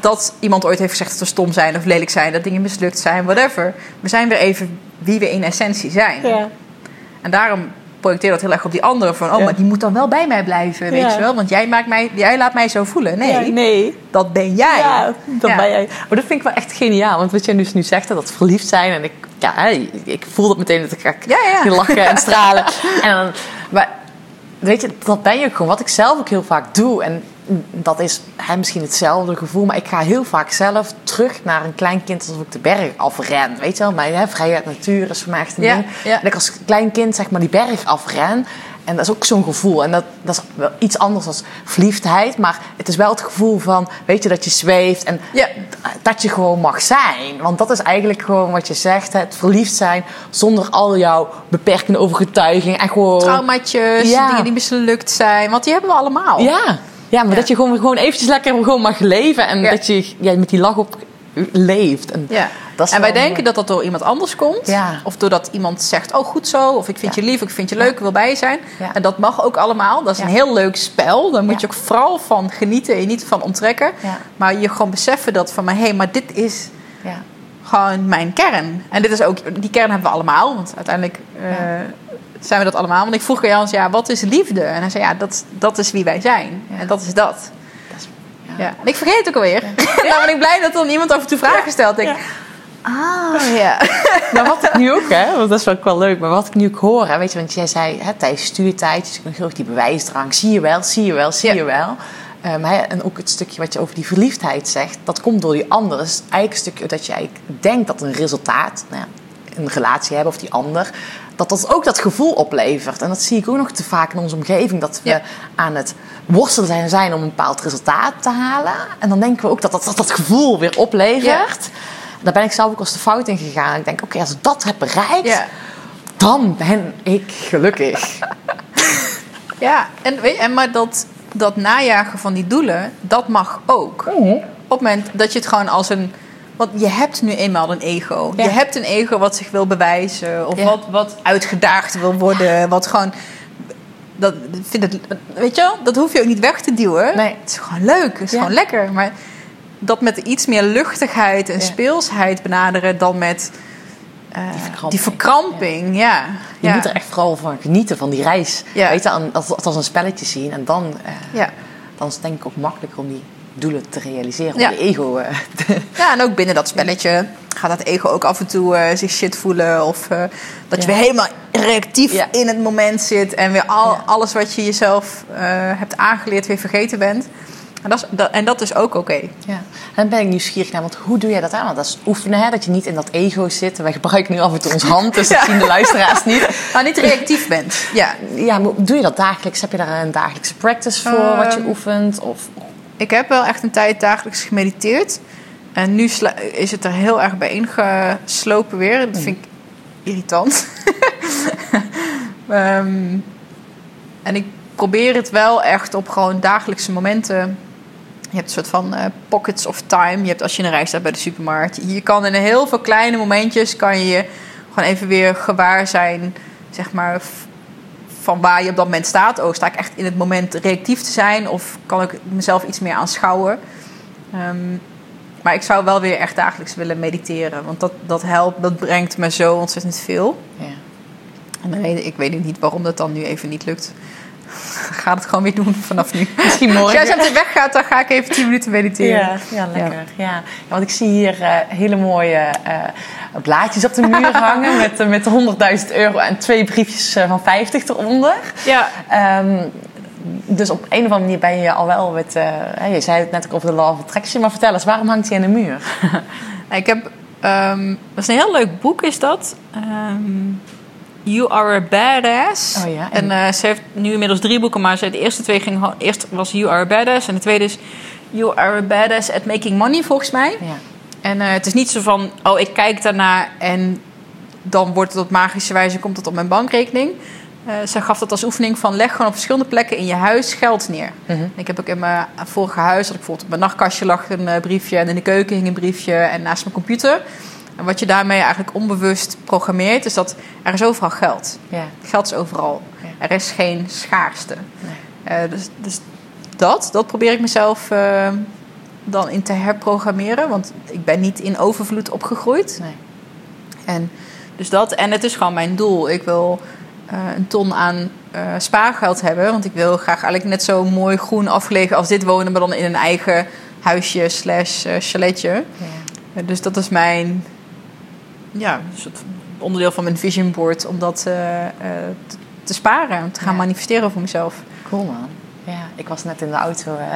dat iemand ooit heeft gezegd dat we stom zijn of lelijk zijn, dat dingen mislukt zijn, whatever. We zijn weer even wie we in essentie zijn. Ja. En daarom projecteer dat heel erg op die andere van, oh, Ja. maar die moet dan wel bij mij blijven, weet Ja. je wel? Want jij, maakt mij, jij laat mij zo voelen. Nee, Ja, nee. dat ben jij. Ja, dat ben jij. Maar dat vind ik wel echt geniaal. Want wat jij dus nu zegt, dat verliefd zijn. En ik, ja, ik voel dat meteen dat ik ga lachen en stralen. en dan, maar weet je, dat ben je ook gewoon. Wat ik zelf ook heel vaak doe. En dat is hè, misschien hetzelfde gevoel. Maar ik ga heel vaak zelf terug naar een klein kind alsof ik de berg afren. Weet je wel, maar hè, vrijheid natuur is voor mij echt een Ja, ding. ja. Dat ik als klein kind zeg maar die berg afren. En dat is ook zo'n gevoel. En dat, dat is wel iets anders dan verliefdheid. Maar het is wel het gevoel van, weet je, dat je zweeft. En Ja. dat je gewoon mag zijn. Want dat is eigenlijk gewoon wat je zegt. hè, Het verliefd zijn zonder al jouw beperkende overtuiging. En gewoon... Traumaatjes, Ja. dingen die mislukt zijn, want die hebben we allemaal. Ja, ja maar Ja. dat je gewoon, gewoon eventjes lekker gewoon mag leven. En Ja. dat je ja, met die lach op leeft. En, Ja. dat is en wij denken mooi. dat dat door iemand anders komt. Ja. Of doordat iemand zegt, oh goed zo. Of ik vind je lief, ik vind je leuk, ik wil bij je zijn. Ja. En dat mag ook allemaal. Dat is een heel leuk spel. Daar moet je ook vooral van genieten en je niet van onttrekken. Ja. Maar je gewoon beseffen dat van, hé, hey, maar dit is Ja. gewoon mijn kern. En dit is ook, die kern hebben we allemaal. Want uiteindelijk eh, zijn we dat allemaal. Want ik vroeg aan Jans, ja, wat is liefde? En hij zei, ja, dat, dat is wie wij zijn. Ja. En dat is dat. Dat is- Ja. En ik vergeet het ook alweer. nou ben ik blij dat dan iemand af en toe vragen stelt. Denk, ik, ah, ja. Maar wat ik nu ook, hè, want dat is wel, ook wel leuk, maar wat ik nu ook hoor, hè, weet je, want jij zei hè, tijdens stuurtijd, dus ik nog heel erg die bewijsdrang, zie je wel, zie je wel, zie Ja. je wel. Hè, en ook het stukje wat je over die verliefdheid zegt, dat komt door die ander. Dat is eigenlijk een stukje dat je eigenlijk denkt dat een resultaat, nou ja, een relatie hebben of die ander, dat dat ook dat gevoel oplevert. En dat zie ik ook nog te vaak in onze omgeving, dat we Ja. aan het worstelen zijn, zijn om een bepaald resultaat te halen. En dan denken we ook dat dat, dat, dat gevoel weer oplevert. Daar ben ik zelf ook als de fout in gegaan. Ik denk, oké, als ik dat heb bereikt, Ja. dan ben ik gelukkig. Ja, en, en maar dat, dat najagen van die doelen, dat mag ook. Op het moment dat je het gewoon als een. Want je hebt nu eenmaal een ego. Ja. Je hebt een ego wat zich wil bewijzen. Of Ja. wat, wat uitgedaagd wil worden. Wat gewoon. Dat, vind het, weet je wel, dat hoef je ook niet weg te duwen. Nee. Het is gewoon leuk. Het is Ja. gewoon lekker. Maar dat met iets meer luchtigheid en speelsheid benaderen dan met. eh, die verkramping. verkramping. ja. Je moet er echt vooral van genieten, van die reis. Ja. Weet je, als, als een spelletje zien. En dan, eh, Ja. dan is het denk ik ook makkelijker om die doelen te realiseren. Ja. Om je ego eh, te- Ja, en ook binnen dat spelletje gaat dat ego ook af en toe eh, zich shit voelen. Of eh, dat je weer helemaal reactief Ja. in het moment zit. En weer al, alles wat je jezelf eh, hebt aangeleerd weer vergeten bent. En dat is, dat, en dat is ook oké. Ja, en dan ben ik nieuwsgierig naar, want hoe doe je dat aan? Want dat is oefenen, hè? dat je niet in dat ego zit. Wij gebruiken nu af en toe onze hand, dus dat zien de luisteraars niet. Maar niet reactief bent. Ja. Ja, maar doe je dat dagelijks? Heb je daar een dagelijkse practice voor, wat je Ehm, oefent? Of, Ik heb wel echt een tijd dagelijks gemediteerd. En nu is het er heel erg bij ingeslopen weer. Dat vind ik irritant. Ehm, en ik probeer het wel echt op gewoon dagelijkse momenten. Je hebt een soort van eh, pockets of time. Je hebt als je in een rij staat bij de supermarkt. Je kan in heel veel kleine momentjes kan je gewoon even weer gewaar zijn, zeg maar, van waar je op dat moment staat. Oh, sta ik echt in het moment reactief te zijn? Of kan ik mezelf iets meer aanschouwen? Ehm, maar ik zou wel weer echt dagelijks willen mediteren. Want dat, dat helpt, dat brengt me zo ontzettend veel. ja. En de reden, ik weet niet waarom dat dan nu even niet lukt. Ga het gewoon weer doen vanaf nu. Misschien Als morgen. jij zo meteen weggaat, dan ga ik even 10 minuten mediteren. Ja, ja, lekker. Ja. Ja. want ik zie hier eh, hele mooie eh, blaadjes op de muur hangen met, eh, met 100.000 euro en twee briefjes van 50 eronder. Ja. Ehm, dus op een of andere manier ben je al wel met... je zei het net ook over de Law of Attraction, maar vertel eens, waarom hangt hij aan de muur? Ik heb... ehm, dat is een heel leuk boek, is dat. Ehm, you Are a Badass. Oh ja, En, en- eh, ze heeft nu inmiddels drie boeken, maar ze, de eerste twee gingen... gewoon- Eerst was You Are a Badass en de tweede is... You Are a Badass at Making Money, volgens mij. Ja. En eh, het is niet zo van, oh, ik kijk daarna en dan wordt het op magische wijze komt het op mijn bankrekening. Eh zij gaf dat als oefening van leg gewoon op verschillende plekken in je huis geld neer. Mhm. Ik heb ook in mijn vorige huis, dat ik bijvoorbeeld op mijn nachtkastje lag een briefje en in de keuken hing een briefje en naast mijn computer. En wat je daarmee eigenlijk onbewust programmeert, is dat er is overal geld. Ja. Geld is overal. Ja. Er is geen schaarste. Nee. Eh, dus, dus dat, dat probeer ik mezelf eh, dan in te herprogrammeren. Want ik ben niet in overvloed opgegroeid. Nee. En, dus dat, en het is gewoon mijn doel. Ik wil eh, een ton aan spaargeld hebben. Want ik wil graag eigenlijk net zo mooi groen afgelegen als dit wonen. Maar dan in een eigen huisje slash chaletje. Ja. Dus dat is mijn... Ja, een soort onderdeel van mijn vision board. Om dat eh, eh, te, sparen. Om te gaan Ja. manifesteren voor mezelf. Cool man. Ja, ik was net in de auto. eh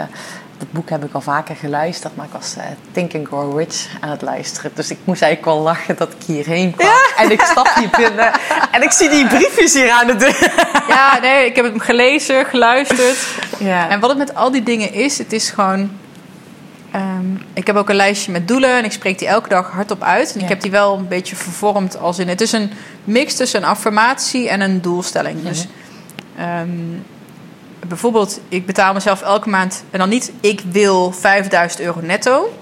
dat boek heb ik al vaker geluisterd, maar ik was Think and Grow Rich aan het luisteren. Dus ik moest eigenlijk wel lachen dat ik hierheen kwam. En ik stap hier binnen en ik zie die briefjes hier aan de deur. Ja, nee, ik heb het gelezen, geluisterd. Ja. En wat het met al die dingen is, het is gewoon. Ehm, ik heb ook een lijstje met doelen en ik spreek die elke dag hardop uit. En Ja. ik heb die wel een beetje vervormd als in. Het is een mix tussen een affirmatie en een doelstelling. Dus ehm, bijvoorbeeld, ik betaal mezelf elke maand. En dan niet ik wil 5000 euro netto.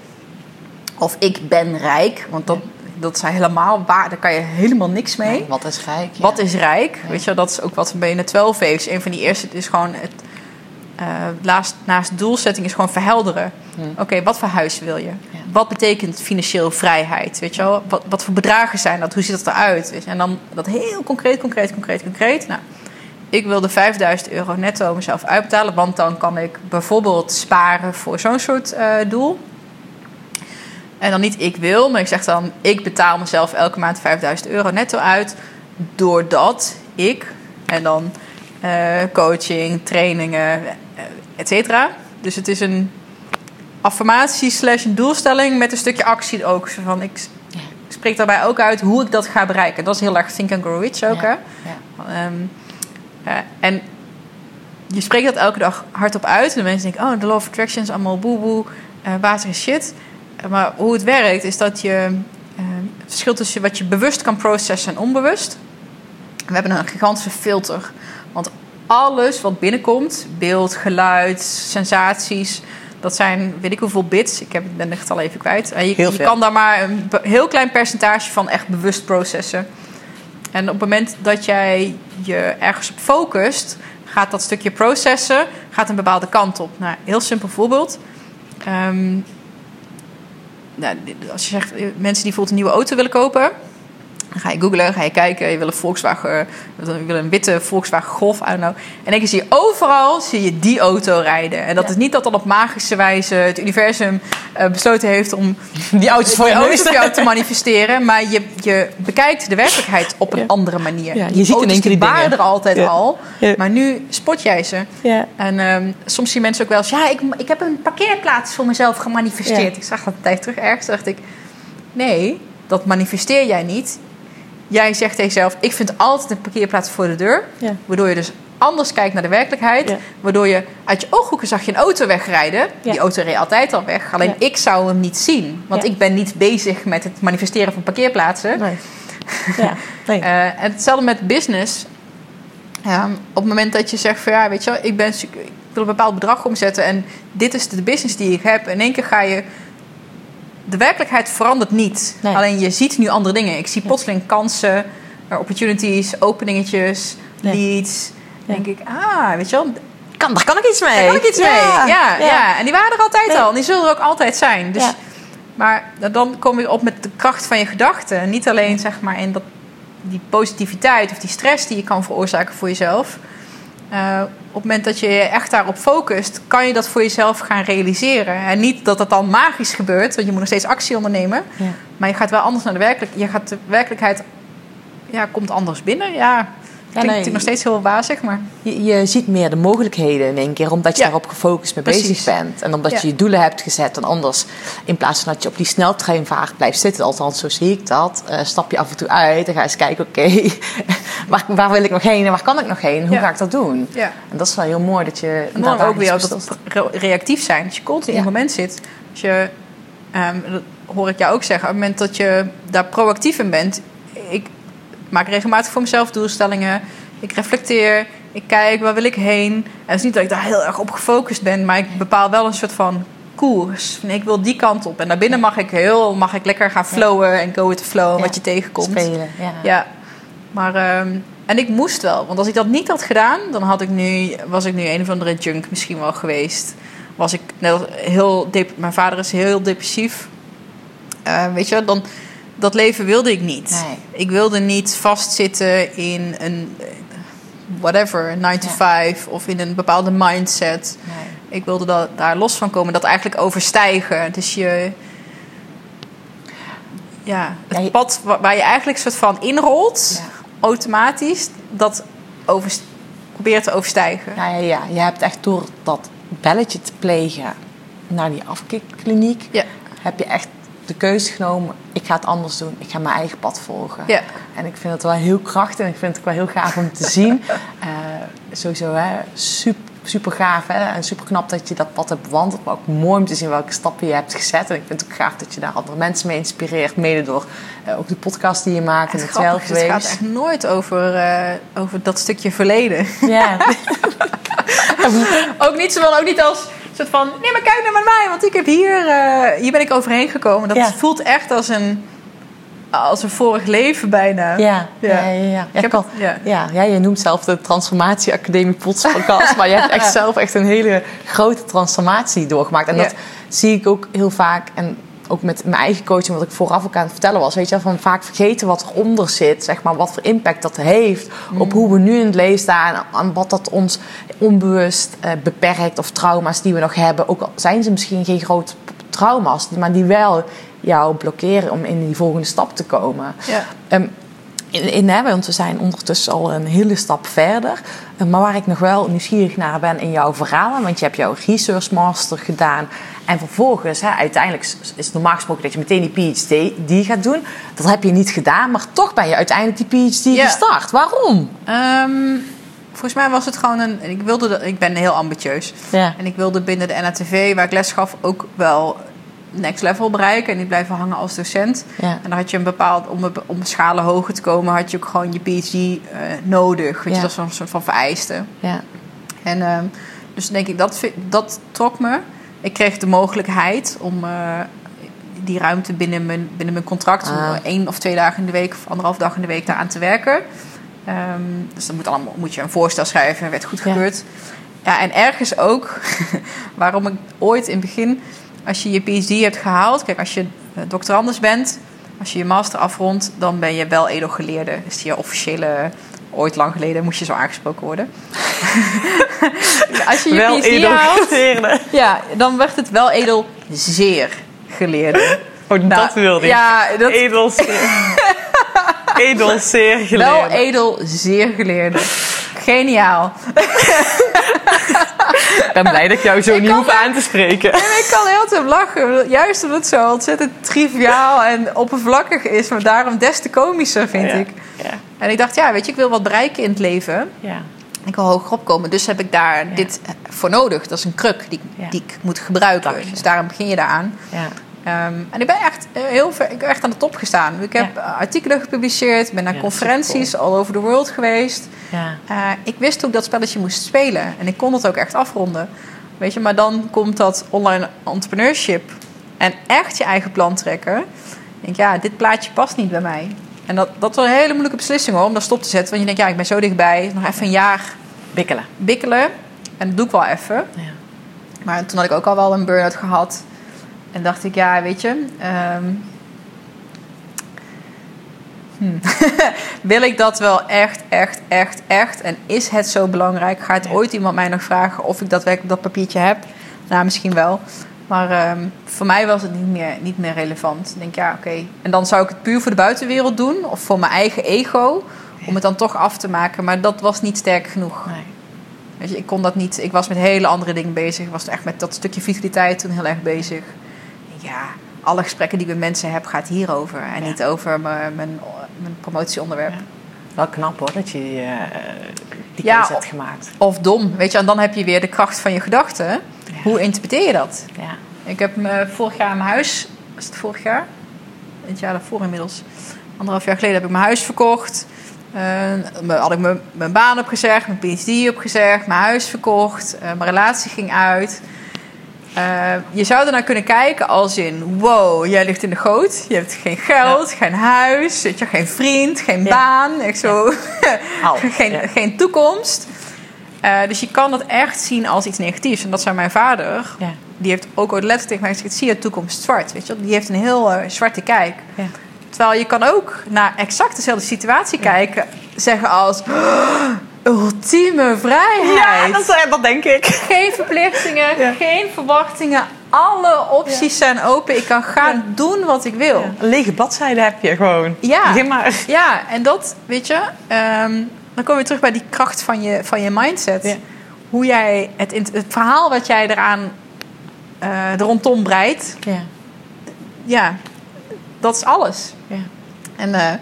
Of ik ben rijk. Want dat, dat is helemaal waar. Daar kan je helemaal niks mee. Wat is rijk? Wat is rijk? Weet je, wel, dat is ook wat de 12 heeft. Een van die eerste is gewoon het. Eh, naast, naast doelsetting is gewoon verhelderen. Oké, wat voor huis wil je? Wat betekent financieel vrijheid? Weet je wel? Wat, wat voor bedragen zijn dat? Hoe ziet dat eruit? Weet je? En dan dat heel concreet, concreet, concreet, concreet. Nou, ik wil de 5000 euro netto mezelf uitbetalen, want dan kan ik bijvoorbeeld sparen voor zo'n soort eh, doel. En dan niet ik wil, maar ik zeg dan: ik betaal mezelf elke maand 5000 euro netto uit. Doordat ik, en dan eh, coaching, trainingen, eh, et cetera. Dus het is een affirmatie slash een doelstelling met een stukje actie ook. Zo van ik, Ja. ik spreek daarbij ook uit hoe ik dat ga bereiken. Dat is heel erg Think and Grow Rich ook, hè? Ja. Ehm, eh, en je spreekt dat elke dag hardop uit. En de mensen denken, oh, de law of attraction is allemaal boe-boe, eh water is shit. Maar hoe het werkt is dat je... het verschil tussen wat je bewust kan processen en onbewust. We hebben een gigantische filter. Want alles wat binnenkomt, beeld, geluid, sensaties... dat zijn weet ik hoeveel bits. Ik heb, ben het al even kwijt. En je, je kan daar maar een heel klein percentage van echt bewust processen. En op het moment dat jij je ergens op focust, gaat dat stukje processen gaat een bepaalde kant op. Nou, heel simpel voorbeeld. Ehm, nou, als je zegt, eh, mensen die bijvoorbeeld een nieuwe auto willen kopen, dan ga je googlen, ga je kijken, je wil een Volkswagen, je wil een witte Volkswagen Golf, I don't know. En dan zie je overal zie je die auto rijden. En dat Ja. is niet dat dan op magische wijze het universum eh, besloten heeft om Die auto's voor je neus auto jou te manifesteren, maar je, je bekijkt de werkelijkheid op een Ja. andere manier. Ja, je die ziet in één keer die waren er altijd al, maar nu spot jij ze. Ja. En ehm, soms zien mensen ook wel eens, ja, ik, ik heb een parkeerplaats voor mezelf gemanifesteerd. Ik zag dat een tijd terug ergens, dacht ik, nee, dat manifesteer jij niet. Jij zegt tegen jezelf, ik vind altijd een parkeerplaats voor de deur. Ja. Waardoor je dus anders kijkt naar de werkelijkheid. Ja. Waardoor je uit je ooghoeken zag je een auto wegrijden. Ja. Die auto reed altijd al weg. Alleen ik zou hem niet zien. Want ik ben niet bezig met het manifesteren van parkeerplaatsen. Nee. Ja. Nee. Eh, en hetzelfde met business. Op het moment dat je zegt van ja, weet je wel, ik, ben, ik wil een bepaald bedrag omzetten en dit is de business die ik heb. In één keer ga je. De werkelijkheid verandert niet. Nee. Alleen je ziet nu andere dingen. Ik zie plotseling kansen, opportunities, openingetjes, leads. Dan denk ik, ah, weet je wel, kan, daar kan ik iets mee. daar kan ik iets mee. Ja, ja. en die waren er altijd al. En die zullen er ook altijd zijn. Dus, Ja. Maar dan kom je op met de kracht van je gedachten. Niet alleen zeg maar in dat, die positiviteit of die stress die je kan veroorzaken voor jezelf. Eh, op het moment dat je je echt daarop focust, kan je dat voor jezelf gaan realiseren. En niet dat dat dan magisch gebeurt, want je moet nog steeds actie ondernemen. Ja. Maar je gaat wel anders naar de werkelijkheid. Je gaat de werkelijkheid, ja, komt anders binnen. Ja, klinkt nee. nog steeds heel wazig, maar Je, je ziet meer de mogelijkheden in één keer, omdat je Ja. daarop gefocust mee Precies. bezig bent. En omdat Ja. je je doelen hebt gezet. En anders, in plaats van dat je op die sneltreinvaart blijft zitten, althans zo zie ik dat, eh, stap je af en toe uit en ga eens kijken, oké, waar, waar wil ik nog heen en waar kan ik nog heen? Hoe Ja. ga ik dat doen? ja. En dat is wel heel mooi dat je En dan ook weer iets dat reactief zijn. Dat je continu in Ja. het moment zit. Als je, ehm, dat hoor ik jou ook zeggen, op het moment dat je daar proactief in bent. Maak regelmatig voor mezelf doelstellingen. Ik reflecteer. Ik kijk, waar wil ik heen? En het is niet dat ik daar heel erg op gefocust ben, maar ik bepaal wel een soort van koers. Ik wil die kant op. En daarbinnen mag ik heel, mag ik lekker gaan flowen en go with the flow, Ja. wat je tegenkomt. Spelen, ja. Ja, maar ehm, en ik moest wel, want als ik dat niet had gedaan, dan had ik nu, was ik nu een of andere junk misschien wel geweest. Was ik net heel mijn vader is heel depressief. Eh, weet je, dan dat leven wilde ik niet. Nee. Ik wilde niet vastzitten in een whatever, 9 to Ja. 5 of in een bepaalde mindset. Nee. Ik wilde dat, daar los van komen, dat eigenlijk overstijgen. Dus je. Ja, het Ja, je- pad wa- waar je eigenlijk soort van inrolt, Ja. automatisch, dat over, probeert te overstijgen. Ja, ja, ja, je hebt echt door dat belletje te plegen naar die afkikkliniek, Ja. heb je echt de keuze genomen, ik ga het anders doen. Ik ga mijn eigen pad volgen. Ja. En ik vind het wel heel krachtig en ik vind het ook wel heel gaaf om te zien. Eh, sowieso hè, super, super gaaf hè? en super knap dat je dat pad hebt bewandeld. Maar ook mooi om te zien welke stappen je hebt gezet. En ik vind het ook gaaf dat je daar andere mensen mee inspireert. Mede door eh, ook de podcast die je maakt en Het, het is, het gaat echt nooit over, eh, over dat stukje verleden. Ja. ook niet zo ook niet als soort van, nee maar kijk naar mij, want ik heb hier, eh, hier ben ik overheen gekomen. Dat Ja. voelt echt als een, als een vorig leven bijna. Ja, ja, Ja. ja. ja, ja. Ik heb kan- het- ja. ja, ja, je noemt zelf de Transformatie Academie podcast, maar je hebt echt zelf echt een hele grote transformatie doorgemaakt. En dat zie ik ook heel vaak en ook met mijn eigen coaching, wat ik vooraf ook aan het vertellen was, weet je, wel, van vaak vergeten wat eronder zit, zeg maar, wat voor impact dat heeft op hoe we nu in het leven staan en wat dat ons onbewust eh, beperkt of trauma's die we nog hebben, ook al zijn ze misschien geen grote trauma's, maar die wel jou blokkeren om in die volgende stap te komen. Ja. Ehm, in, in, hè, want we zijn ondertussen al een hele stap verder. Eh, Maar waar ik nog wel nieuwsgierig naar ben in jouw verhalen, want je hebt jouw research master gedaan. En vervolgens, hè, uiteindelijk is het normaal gesproken dat je meteen die PhD die gaat doen. Dat heb je niet gedaan, maar toch ben je uiteindelijk die PhD Ja. gestart. Waarom? Ehm, volgens mij was het gewoon een. Ik, wilde ik ben heel ambitieus. Ja. En ik wilde binnen de NATV, waar ik les gaf, ook wel next level bereiken. En niet blijven hangen als docent. Ja. En dan had je een bepaald, om, om schalen hoger te komen, had je ook gewoon je PhD eh, nodig. Weet Ja. je, dat is een soort van vereiste. Ja. En ehm, dus denk ik, dat, dat trok me. Ik kreeg de mogelijkheid om eh, die ruimte binnen mijn, binnen mijn contract... Ah. om één of twee dagen in de week of anderhalf dag in de week daaraan te werken. Ehm, dus dan moet, allemaal, moet je een voorstel schrijven, werd goedgekeurd. Ja. en ergens ook waarom ik ooit in het begin... als je je PhD hebt gehaald... kijk, als je eh, doctorandus bent... als je je master afrondt... dan ben je wel edelgeleerde. Dus die officiële... Ooit lang geleden moest je zo aangesproken worden. Als je je PhD haalt, ja, dan werd het wel edel zeer geleerde. Oh, Nou, dat wilde ik. Ja, dat, Edel zeer. Edel zeer geleerd. wel edel zeer geleerde. Geniaal. Ik ben blij dat ik jou zo niet kan hoef aan te spreken. En ik kan heel te lachen. Juist omdat het zo ontzettend triviaal en oppervlakkig is. Maar daarom des te komischer, vind Ja. ik. Ja. En ik dacht, ja, weet je, ik wil wat bereiken in het leven. Ja. Ik wil hoger opkomen. Dus heb ik daar dit voor nodig. Dat is een kruk die, die ik moet gebruiken. Dus daarom begin je daaraan. Ja. Ehm, en ik ben echt eh, heel ver, ik ben echt aan de top gestaan. Ik heb Ja. eh, artikelen gepubliceerd, ben naar Ja, conferenties all over the world geweest. Ja. Eh, ik wist ook dat spelletje moest spelen en ik kon het ook echt afronden. Weet je, maar dan komt dat online entrepreneurship en echt je eigen plan trekken. Ik denk, ja, dit plaatje past niet bij mij. En dat, dat was een hele moeilijke beslissing hoor, om daar stop te zetten. Want je denkt, ja, ik ben zo dichtbij, nog even een jaar Bikkelen. bikkelen. En dat doe ik wel even. Ja. Maar toen had ik ook al wel een burn-out gehad. En dacht ik, ja, weet je... ehm, hmm. Wil ik dat wel echt, echt, echt, echt? En is het zo belangrijk? Gaat ooit iemand mij nog vragen of ik daadwerkelijk dat papiertje heb? Nou, misschien wel. Maar ehm, voor mij was het niet meer, niet meer relevant. Ik denk, ja, oké. En dan zou ik het puur voor de buitenwereld doen. Of voor mijn eigen ego. Om het dan toch af te maken. Maar dat was niet sterk genoeg. Nee. Weet je, ik kon dat niet. Ik was met hele andere dingen bezig. Ik was echt met dat stukje vitaliteit toen heel erg bezig. Ja, alle gesprekken die ik met mensen heb, gaat hierover. En Ja. niet over mijn, mijn, mijn promotieonderwerp. Ja. Wel knap hoor, dat je die, eh, die Ja, keuze hebt gemaakt. Of dom. Weet je, en dan heb je weer de kracht van je gedachten. Hoe interpreteer je dat? Ja. Ik heb me vorig jaar mijn huis... Was het vorig jaar? Het jaar daarvoor inmiddels. Anderhalf jaar geleden heb ik mijn huis verkocht. Eh, had ik mijn, mijn baan opgezegd, mijn PhD opgezegd, mijn huis verkocht, eh, mijn relatie ging uit. Eh, je zou er naar kunnen kijken als in: wow, jij ligt in de goot. Je hebt geen geld, geen huis, weet je, geen vriend, geen Ja. baan. Ik zo, geen, geen toekomst. Eh, dus je kan dat echt zien als iets negatiefs. En dat zei mijn vader. Die heeft ook ooit letterlijk tegen mij gezegd: zie je toekomst zwart. Weet je? Die heeft een heel eh, zwarte kijk. Ja. Terwijl je kan ook naar exact dezelfde situatie kijken, zeggen als "Oh, ultieme vrijheid. Ja, dat, dat denk ik. Geen verplichtingen, Ja. geen verwachtingen. Alle opties zijn open. Ik kan gaan doen wat ik wil. Een lege bladzijde heb je gewoon. Ja. Begin maar. Ja, en dat, weet je, ehm, dan kom je terug bij die kracht van je, van je mindset. Hoe jij het, het verhaal wat jij eraan er rondom breidt, Ja. ja, dat is alles. Ja. En eh,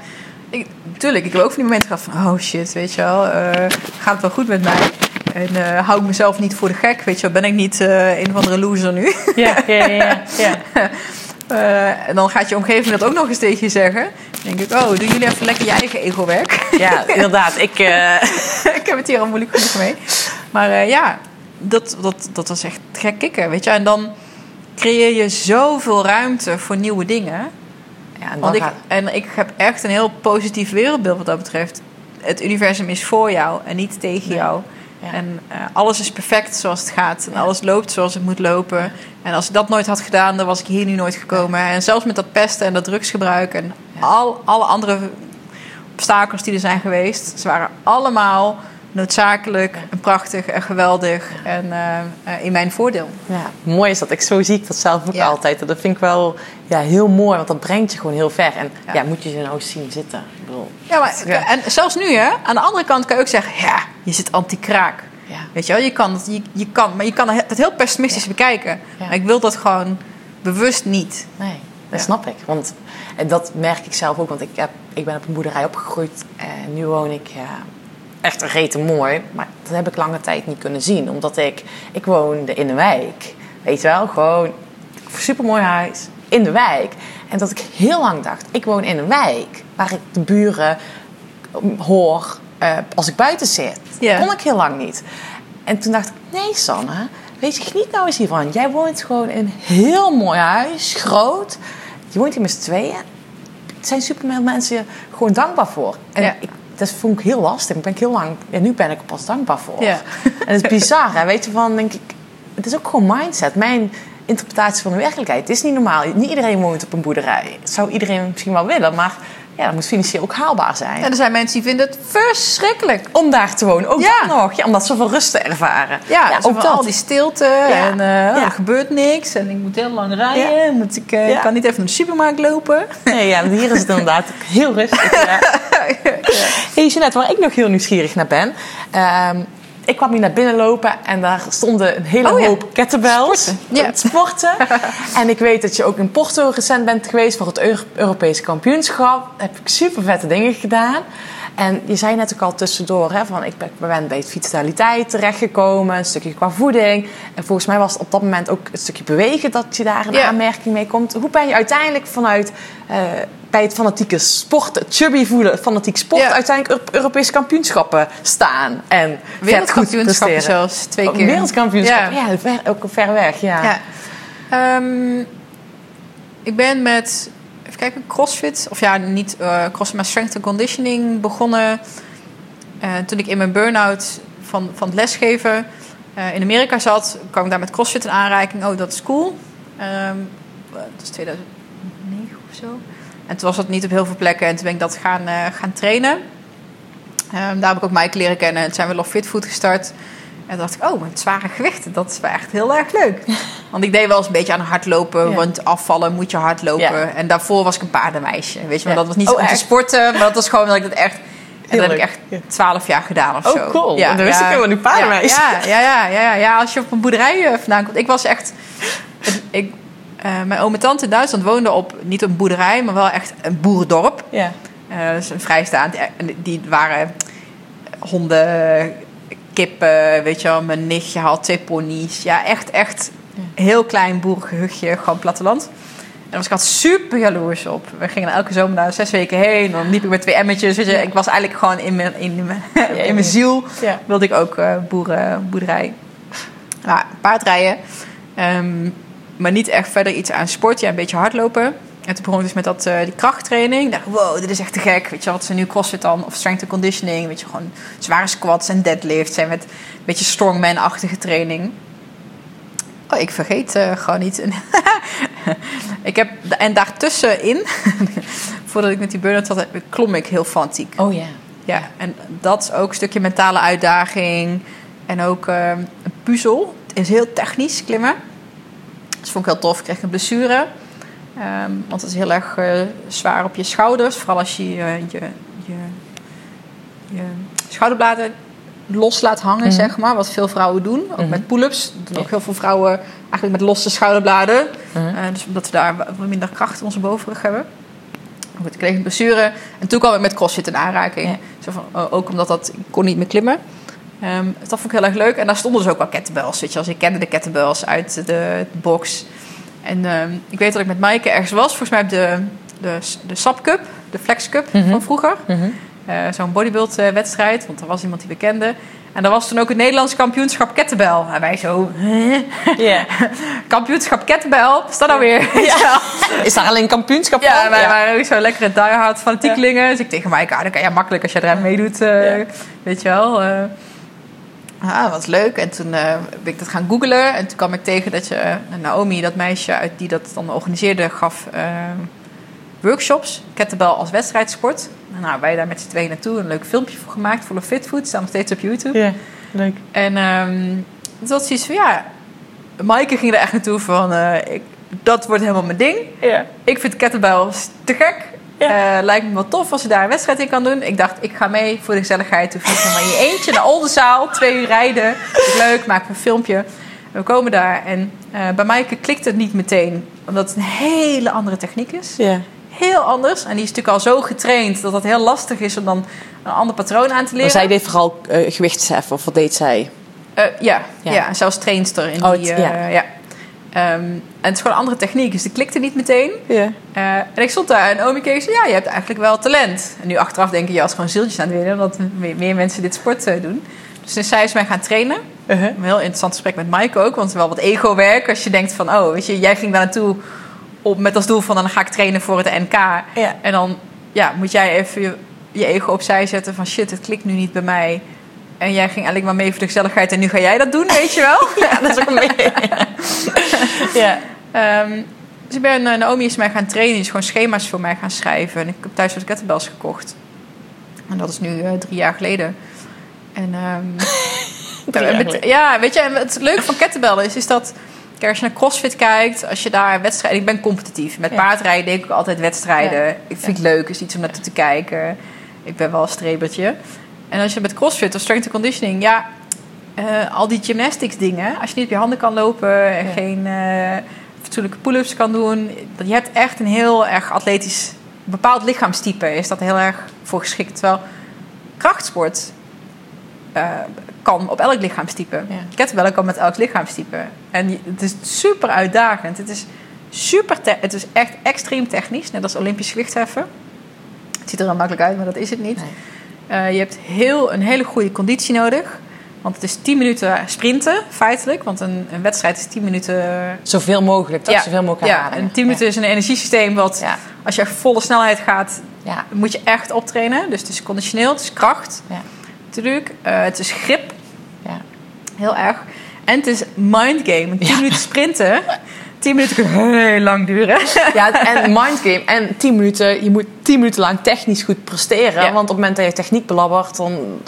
ik, tuurlijk, ik heb ook van die momenten gehad van... oh shit, weet je wel, eh, gaat het wel goed met mij? En eh, hou ik mezelf niet voor de gek, weet je wel? Ben ik niet eh, een of andere loser nu? Ja, ja, ja. ja. En dan gaat je omgeving dat ook nog eens tegen je zeggen. Dan denk ik, oh, doen jullie even lekker je eigen ego-werk. Ja, inderdaad. Ik, ik heb het hier al moeilijk genoeg mee. Maar ja, dat, dat, dat was echt gek kicken, weet je. En dan creëer je zoveel ruimte voor nieuwe dingen. Ja, en Want ik, gaat- en ik heb echt een heel positief wereldbeeld wat dat betreft. Het universum is voor jou en niet tegen Nee. jou. Ja. En eh, alles is perfect zoals het gaat. En alles loopt zoals het moet lopen. En als ik dat nooit had gedaan, dan was ik hier nu nooit gekomen. En zelfs met dat pesten en dat drugsgebruik en al, alle andere obstakels die er zijn geweest. Ze waren allemaal noodzakelijk en prachtig en geweldig en eh, eh, in mijn voordeel. Ja, mooi is dat. Ik, zo zie ik dat zelf ook Ja. altijd. Dat vind ik wel ja, heel mooi, want dat brengt je gewoon heel ver. En ja, Ja. moet je ze nou zien zitten. Ik bedoel, Ja, maar, Ja. en zelfs nu, hè, aan de andere kant kan je ook zeggen, ja, je zit anti-kraak. Ja. Weet je wel, je kan, je, je kan, maar je kan het heel pessimistisch bekijken. Maar ik wil dat gewoon bewust niet. Nee, dat Ja. snap ik. Want en dat merk ik zelf ook. Want ik, heb, ik ben op een boerderij opgegroeid. En nu woon ik ja, echt rete mooi. Maar dat heb ik lange tijd niet kunnen zien. Omdat ik, ik woonde in een wijk. Weet je wel, gewoon supermooi huis in de wijk. En dat ik heel lang dacht, ik woon in een wijk. Waar ik de buren hoor eh, als ik buiten zit. Ja. kon ik heel lang niet. En toen dacht ik, nee Sanne, weet je, geniet nou eens hiervan. Jij woont gewoon in een heel mooi huis, groot. Je woont hier met z'n tweeën. Er zijn super veel mensen gewoon dankbaar voor. En Ja. ik, dat vond ik heel lastig. Ik ben ik heel lang, en nu ben ik er pas dankbaar voor. Ja. En het is bizar, hè? weet je, van denk ik, het is ook gewoon mindset. Mijn interpretatie van de werkelijkheid. Het is niet normaal. Niet iedereen woont op een boerderij. Dat zou iedereen misschien wel willen, maar ja, dat moet financieel ook haalbaar zijn. En er zijn mensen die vinden het verschrikkelijk. Om daar te wonen, ook Ja. nog. Ja, om dat zoveel rust te ervaren. Ja, zo ook al die stilte Ja. en eh, Ja. er gebeurt niks. En ik moet heel lang rijden. Moet ik, eh, Ja. ik kan niet even naar de supermarkt lopen. Nee, ja, hier is het inderdaad heel rustig. Ja. Hey Jeanette, waar ik nog heel nieuwsgierig naar ben. ehm, ik kwam hier naar binnen lopen en daar stonden een hele Oh ja. hoop kettlebells. Sporten. Ja. Sporten. en ik weet dat je ook in Porto recent bent geweest voor het Euro- Europese kampioenschap. Daar heb ik super vette dingen gedaan. En je zei net ook al tussendoor, hè, van ik ben- bij het vitaliteit terechtgekomen, een stukje qua voeding. En volgens mij was het op dat moment ook een stukje bewegen dat je daar Ja. aanmerking mee komt. Hoe ben je uiteindelijk vanuit eh, bij het fanatieke sport, het chubby voelen, fanatiek sport, Ja. uiteindelijk Euro- Europese kampioenschappen staan en Wereldkampioenschappen zelfs, twee keer. Wereldkampioenschappen, Ja. ja, ver, ook ver weg, ja. Ja. Ehm, ik ben met, even kijken, CrossFit. Of ja, niet eh CrossFit, maar Strength and Conditioning begonnen. eh, toen ik in mijn burn-out van, van het lesgeven eh, in Amerika zat, kwam ik daar met CrossFit in aanraking. Oh, dat is cool. Ehm, dat is 2009 of zo. En toen was dat niet op heel veel plekken. En toen ben ik dat gaan, gaan trainen. Ehm, daar heb ik ook Mike leren kennen. En toen zijn we Love Fit Food gestart. En dacht ik, oh, met zware gewichten, dat is wel echt heel erg leuk. Want ik deed wel eens een beetje aan hardlopen. Ja. Want afvallen moet je hardlopen. Ja. En daarvoor was ik een paardenmeisje. Weet je, maar Ja. dat was niet Oh, om te sporten. Maar dat was gewoon dat ik dat echt... En dat heb ik echt Ja. twaalf jaar gedaan of Oh, zo. cool. Dat wist ik helemaal niet, paardenmeisje. Ja, ja, ja, ja, ja, ja. Als je op een boerderij eh, vandaan komt. Ik was echt... Ik, eh, mijn oom en tante in Duitsland woonden op, niet een boerderij, maar wel echt een boerendorp. Ja. Dus een vrijstaand. En die waren honden, kippen, weet je wel. Mijn nichtje had twee ponies. Ja, echt, echt heel klein boerengehuchtje, gewoon platteland. En daar was ik altijd super jaloers op. We gingen elke zomer daar zes weken heen. Dan liep ik met twee emmertjes. Weet je. Ik was eigenlijk gewoon in mijn, in mijn, in mijn ziel. Ja. Wilde ik ook eh, boeren, boerderij. Nou, paardrijden. Ehm, maar niet echt verder iets aan sport. Ja, een beetje hardlopen. En toen begon ik dus met dat, eh, die krachttraining. Ik dacht, wow, dit is echt te gek. Weet je, wat ze nu CrossFit dan? Of strength and conditioning. Weet je, gewoon zware squats en deadlifts. En met een beetje strongman-achtige training. Oh, ik vergeet eh, gewoon niet. ik heb, en daartussenin, voordat ik met die burn-out had, klom ik heel fanatiek. Oh ja. Ja, en dat is ook een stukje mentale uitdaging. En ook eh, een puzzel. Het is heel technisch klimmen. Dat vond ik heel tof. Ik kreeg een blessure. Ehm, want het is heel erg eh, zwaar op je schouders. Vooral als je je, je, je schouderbladen los laat hangen, zeg maar. Wat veel vrouwen doen. Ook met pull-ups. Dat doen ook heel veel vrouwen eigenlijk met losse schouderbladen. Eh, dus omdat we daar minder kracht in onze bovenrug hebben. Goed, ik kreeg een blessure. En toen kwam ik met crossfit in aanraking. Zo van, oh, ook omdat dat, ik kon niet meer klimmen. Ehm, dat vond ik heel erg leuk. En daar stonden dus ook wel kettlebells. Weet je, als ik kende de kettlebells uit de box. En ehm, ik weet dat ik met Maaike ergens was. Volgens mij op de, de, de SAP Cup, de Flex Cup van vroeger. Eh, Zo'n bodybuild eh, wedstrijd. Want er was iemand die we kenden. En er was toen ook het Nederlands kampioenschap kettlebell. En wij zo, Ja. kampioenschap kettlebell, sta nou weer. Ja. Is daar alleen kampioenschap Ja, wij waren ook zo lekkere diehard fanatiekelingen. Dus ik tegen mij, ah, dan kan je makkelijk als jij eraan meedoet, eh, Ja. weet je wel. Ah, wat leuk. En toen eh, ben ik dat gaan googlen. En toen kwam ik tegen dat je, eh, Naomi, dat meisje uit die dat dan organiseerde, gaf eh, workshops, kettlebell als wedstrijdsport. Nou, wij daar met z'n tweeën naartoe, een leuk filmpje voor gemaakt, Full of Fit Food, staat nog steeds op YouTube. Ja, leuk. En ehm toen had zoiets van, ja, Maaike ging er echt naartoe van, ik, dat wordt helemaal mijn ding. Ja. Ik vind kettlebells te gek. Ja. Eh, lijkt me wel tof als je daar een wedstrijd in kan doen. Ik dacht, ik ga mee voor de gezelligheid. Toen vlieg ik maar in je eentje naar Oldenzaal. Twee uur rijden. Leuk, maak een filmpje. We komen daar. En eh, bij Maaike klikt het niet meteen. Omdat het een hele andere techniek is. Ja. Heel anders. En die is natuurlijk al zo getraind dat het heel lastig is om dan een ander patroon aan te leren. Maar zij deed vooral eh gewichtsheffen, of wat deed zij? Ja, Ja. ja. zelfs trainster in Oh, die... ja. Ehm, en het is gewoon een andere techniek. Dus die klikte niet meteen. Eh, en ik stond daar en Omi keek zei, ja, je hebt eigenlijk wel talent. En nu achteraf denk ik, ja, als gewoon zieltjes aan het winnen... omdat meer, meer mensen dit sport eh, doen. Dus zij is mij gaan trainen. Uh-huh. Een heel interessant gesprek met Maaike ook. Want het is wel wat ego-werk. Als je denkt van, oh, weet je, jij ging daar naartoe... Op, met als doel van, dan ga ik trainen voor het NK. En dan ja, moet jij even je, je ego opzij zetten van... shit, het klikt nu niet bij mij. En jij ging eigenlijk maar mee voor de gezelligheid... en nu ga jij dat doen, weet je wel? Ja, dat is ook een beetje... ja. Ehm, dus ik ben, eh, Naomi is mij gaan trainen. Is gewoon schema's voor mij gaan schrijven. En ik heb thuis wat kettlebells gekocht. En dat is nu eh, drie jaar geleden. En ehm, met- geleden. ja, weet je, en het leuke van kettlebellen is, is dat... kijk, Als je naar CrossFit kijkt, als je daar wedstrijden... Ik ben competitief. Met Ja. paardrijden denk ik altijd wedstrijden. Ja. Ik vind het leuk, is iets om naartoe te kijken. Ik ben wel een strebertje. En als je met CrossFit of strength and conditioning... Ja, eh, al die gymnastics dingen. Als je niet op je handen kan lopen... en Ja. geen eh, fatsoenlijke pull-ups kan doen... Je hebt echt een heel erg atletisch... Bepaald lichaamstype is dat heel erg voor geschikt. Terwijl krachtsport eh, kan op elk lichaamstype. Ja. Kettlebellen kan met elk lichaamstype. En je- het is super uitdagend. Het is, super het is echt extreem technisch, net als Olympisch gewichtheffen. Het ziet er wel makkelijk uit, maar dat is het niet. Nee. Eh, je hebt heel, een hele goede conditie nodig. Want het is 10 minuten sprinten, feitelijk. Want een, een wedstrijd is 10 minuten Zoveel mogelijk, toch? Zoveel mogelijk ja, en 10 minuten is een energiesysteem wat, Ja. als je echt volle snelheid gaat, Ja. moet je echt optrainen. Dus het is conditioneel, het is kracht. Ja. Natuurlijk. Eh, het is grip, Ja. heel erg. En het is mind game. 10 Ja. minuten sprinten. 10 minuten kan heel lang duren. Ja, en mindgame. En 10 minuten, je moet 10 minuten lang technisch goed presteren. Ja. Want op het moment dat je techniek belabbert, dan.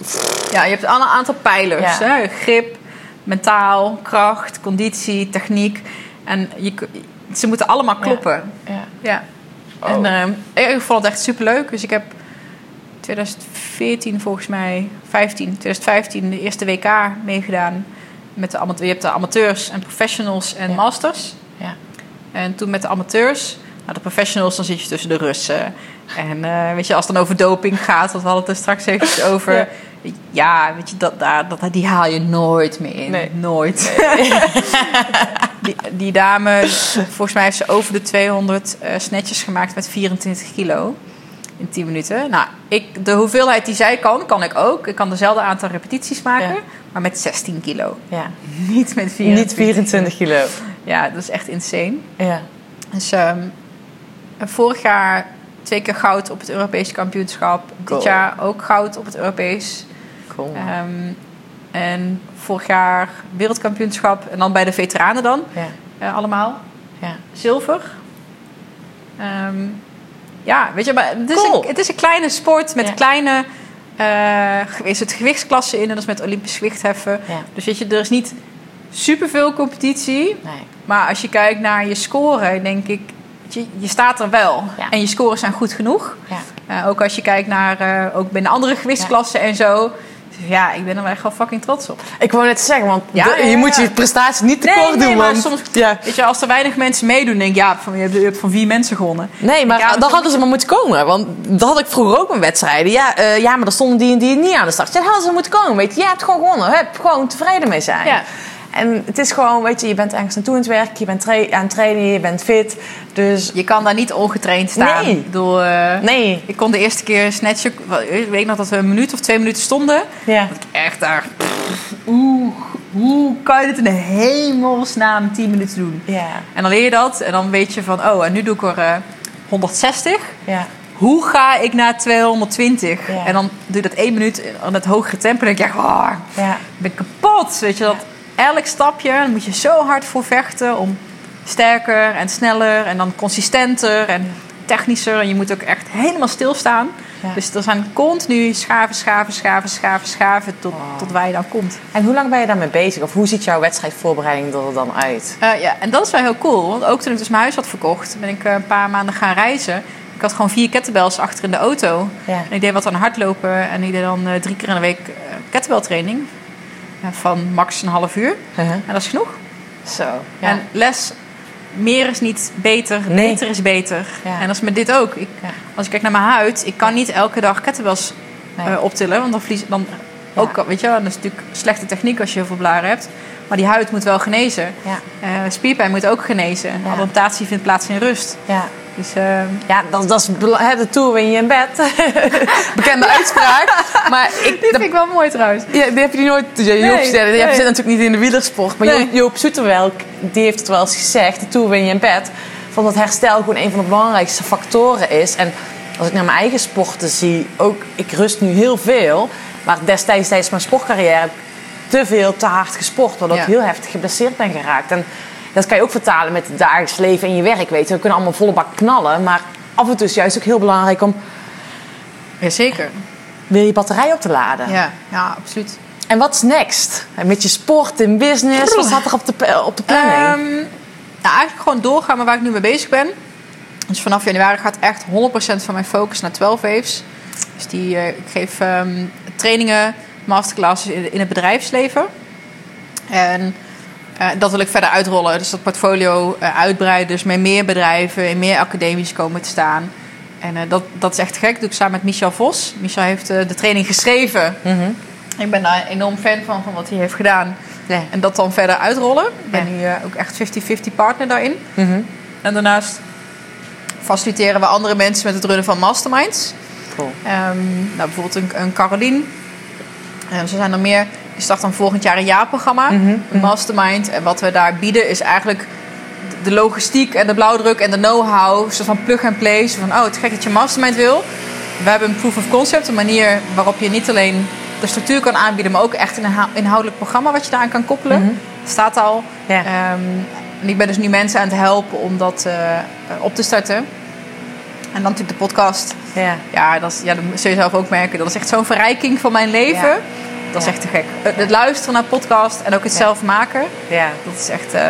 Ja, je hebt een aantal pijlers. Ja. Hè? Grip, mentaal, kracht, conditie, techniek. En je, ze moeten allemaal kloppen. Ja. Ja. Oh. En ehm, ik vond het echt superleuk. Dus ik heb 2014 volgens mij, 15, 2015 de eerste WK meegedaan. Met de, amateur- je hebt de amateurs en professionals en Ja. masters. Ja. En toen met de amateurs, nou de professionals, dan zit je tussen de Russen. En eh, weet je, als het dan over doping gaat, we hadden het er straks eventjes over. Ja. Ja, weet je, dat, daar, dat, die haal je nooit meer in. Nee. Nooit. die, die dame, volgens mij heeft ze over de 200 eh, snatches gemaakt met 24 kilo. In 10 minuten. Nou, ik, de hoeveelheid die zij kan, kan ik ook. Ik kan dezelfde aantal repetities maken, Ja. maar met 16 kilo. ja. Niet met 24 Niet 24 kilo. Ja, dat is echt insane. Ja. Dus ehm, vorig jaar twee keer goud op het Europees kampioenschap. Cool. Dit jaar ook goud op het Europees. Cool. Ehm, en vorig jaar wereldkampioenschap. En dan bij de veteranen dan. ja. eh, allemaal. Ja. Zilver. Ehm, ja, weet je, maar het is, Cool. een, het is een kleine sport met Ja. kleine... eh is het gewichtsklasse in en dat is met Olympisch gewichtheffen. Dus weet je, er is niet superveel competitie. Nee. Maar als je kijkt naar je score, denk ik, je, je staat er wel. Ja. En je scores zijn goed genoeg. Ja. Eh, ook als je kijkt naar, eh, ook binnen andere gewichtsklassen en zo. Dus ja, ik ben er wel echt wel fucking trots op. Ik wou net zeggen, want Ja, de- ja, je moet je prestatie niet Nee, tekort nee, doen. maar want, soms- ja. Weet je, als er weinig mensen meedoen, denk ik, ja, van, je hebt, je hebt van vier mensen gewonnen. Nee, maar dan hadden ze maar moeten komen. Want dat had ik vroeger ook met wedstrijden. Ja, eh, ja maar er stonden die en die niet aan de start. Ja, hadden ze moeten komen. Weet je, je hebt gewoon gewonnen. Hup, gewoon tevreden mee zijn. En het is gewoon, weet je, je bent ergens naartoe aan het werk. Je bent aan het trainen, je bent fit. Dus Je kan daar niet ongetraind staan. Nee. Ik bedoel, eh, nee. ik kon de eerste keer snatchen. Ik weet nog dat we een minuut of twee minuten stonden. Ja. Echt daar. Hoe, hoe kan je dit in de hemelsnaam 10 minuten doen? Ja. En dan leer je dat en dan weet je van, oh, en nu doe ik er eh, 160. Ja. Hoe ga ik naar 220? Ja. En dan doe je dat één minuut aan het hogere tempo. En denk je, oh, Ja. ik ben kapot. Weet je, dat elk stapje, daar moet je zo hard voor vechten om sterker en sneller en dan consistenter. En technischer en je moet ook echt helemaal stilstaan. Ja. Dus er zijn continu schaven, schaven, schaven, schaven, schaven tot, tot waar je dan komt. En hoe lang ben je daarmee bezig? Of hoe ziet jouw wedstrijdvoorbereiding er dan uit? Eh, ja, en dat is wel heel cool. Want ook toen ik dus mijn huis had verkocht, ben ik eh, een paar maanden gaan reizen. Ik had gewoon vier kettlebells achter in de auto. Ja. En ik deed wat aan hardlopen en ik deed dan eh, drie keer in de week kettlebell training. Ja, van max een half uur. Uh-huh. En dat is genoeg. Zo. Ja. En les, meer is niet beter, Nee. beter is beter. Ja. En dat is met dit ook. Ik. Als ik kijk naar mijn huid, ik kan niet elke dag kettlebells Nee. eh, optillen. Want dan verlies dan ook, weet je wel, dat is natuurlijk slechte techniek als je heel veel blaren hebt. Maar die huid moet wel genezen. Ja. Eh, spierpijn moet ook genezen. Adaptatie vindt plaats in rust. Ja. Dus eh, Ja, dat, dat is de tour win je in bed. Bekende uitspraak. Maar ik, dit vind ik wel mooi trouwens. Ja, die heb je die nooit. Ja, Joop, Nee, nee. zit natuurlijk niet in de wielersport. Maar Nee. Joop, Joop die heeft het wel eens gezegd. De Tour win je in bed. Van dat herstel gewoon een van de belangrijkste factoren is. En als ik naar mijn eigen sporten zie, ook ik rust nu heel veel. Maar destijds tijdens mijn sportcarrière heb ik te veel, te hard gesport. Waardoor Ja. ik heel heftig geblesseerd ben geraakt. En dat kan je ook vertalen met het dagelijks leven en je werk. Weet je. We kunnen allemaal volle bak knallen. Maar af en toe is het juist ook heel belangrijk om Jazeker. weer je batterij op te laden. Ja, ja, absoluut. En wat is next? Met je sport en business? Wat staat er op de, op de planning? Ehm, nou, eigenlijk gewoon doorgaan met waar ik nu mee bezig ben. Dus vanaf januari gaat echt 100% van mijn focus naar 12 Waves. Dus die, eh, ik geef ehm, trainingen, masterclasses in, in het bedrijfsleven. En eh, dat wil ik verder uitrollen. Dus dat portfolio eh, uitbreiden. Dus met meer bedrijven, in meer academies komen te staan. En eh, dat, dat is echt gek. Dat doe ik samen met Michel Vos. Michel heeft de training geschreven. Mhm. Ik ben daar enorm fan van, van wat hij heeft gedaan. Ja. En dat dan verder uitrollen. Ik ben nu ook echt 50-50 partner daarin. Mhm. En daarnaast faciliteren we andere mensen met het runnen van masterminds. Cool. Ehm, nou, bijvoorbeeld een, een Carolien. En zo zijn er meer. Die start dan volgend jaar een jaarprogramma. Mhm, Een mastermind. En wat we daar bieden is eigenlijk de logistiek en de blauwdruk en de know-how. Soort van plug and play. Zo van, oh, het is gek dat je mastermind wil. We hebben een proof of concept. Een manier waarop je niet alleen de structuur kan aanbieden... maar ook echt een inhou- inhoudelijk programma wat je daaraan kan koppelen. Staat al. Ja. Ehm, en ik ben dus nu mensen aan het helpen om dat eh, op te starten. En dan natuurlijk de podcast. Ja. Ja, dat, is, ja, dat zul je zelf ook merken. Dat is echt zo'n verrijking van mijn leven. Ja. Dat is echt te gek. Het, het luisteren naar podcast en ook het zelf maken. Ja. Dat is echt eh,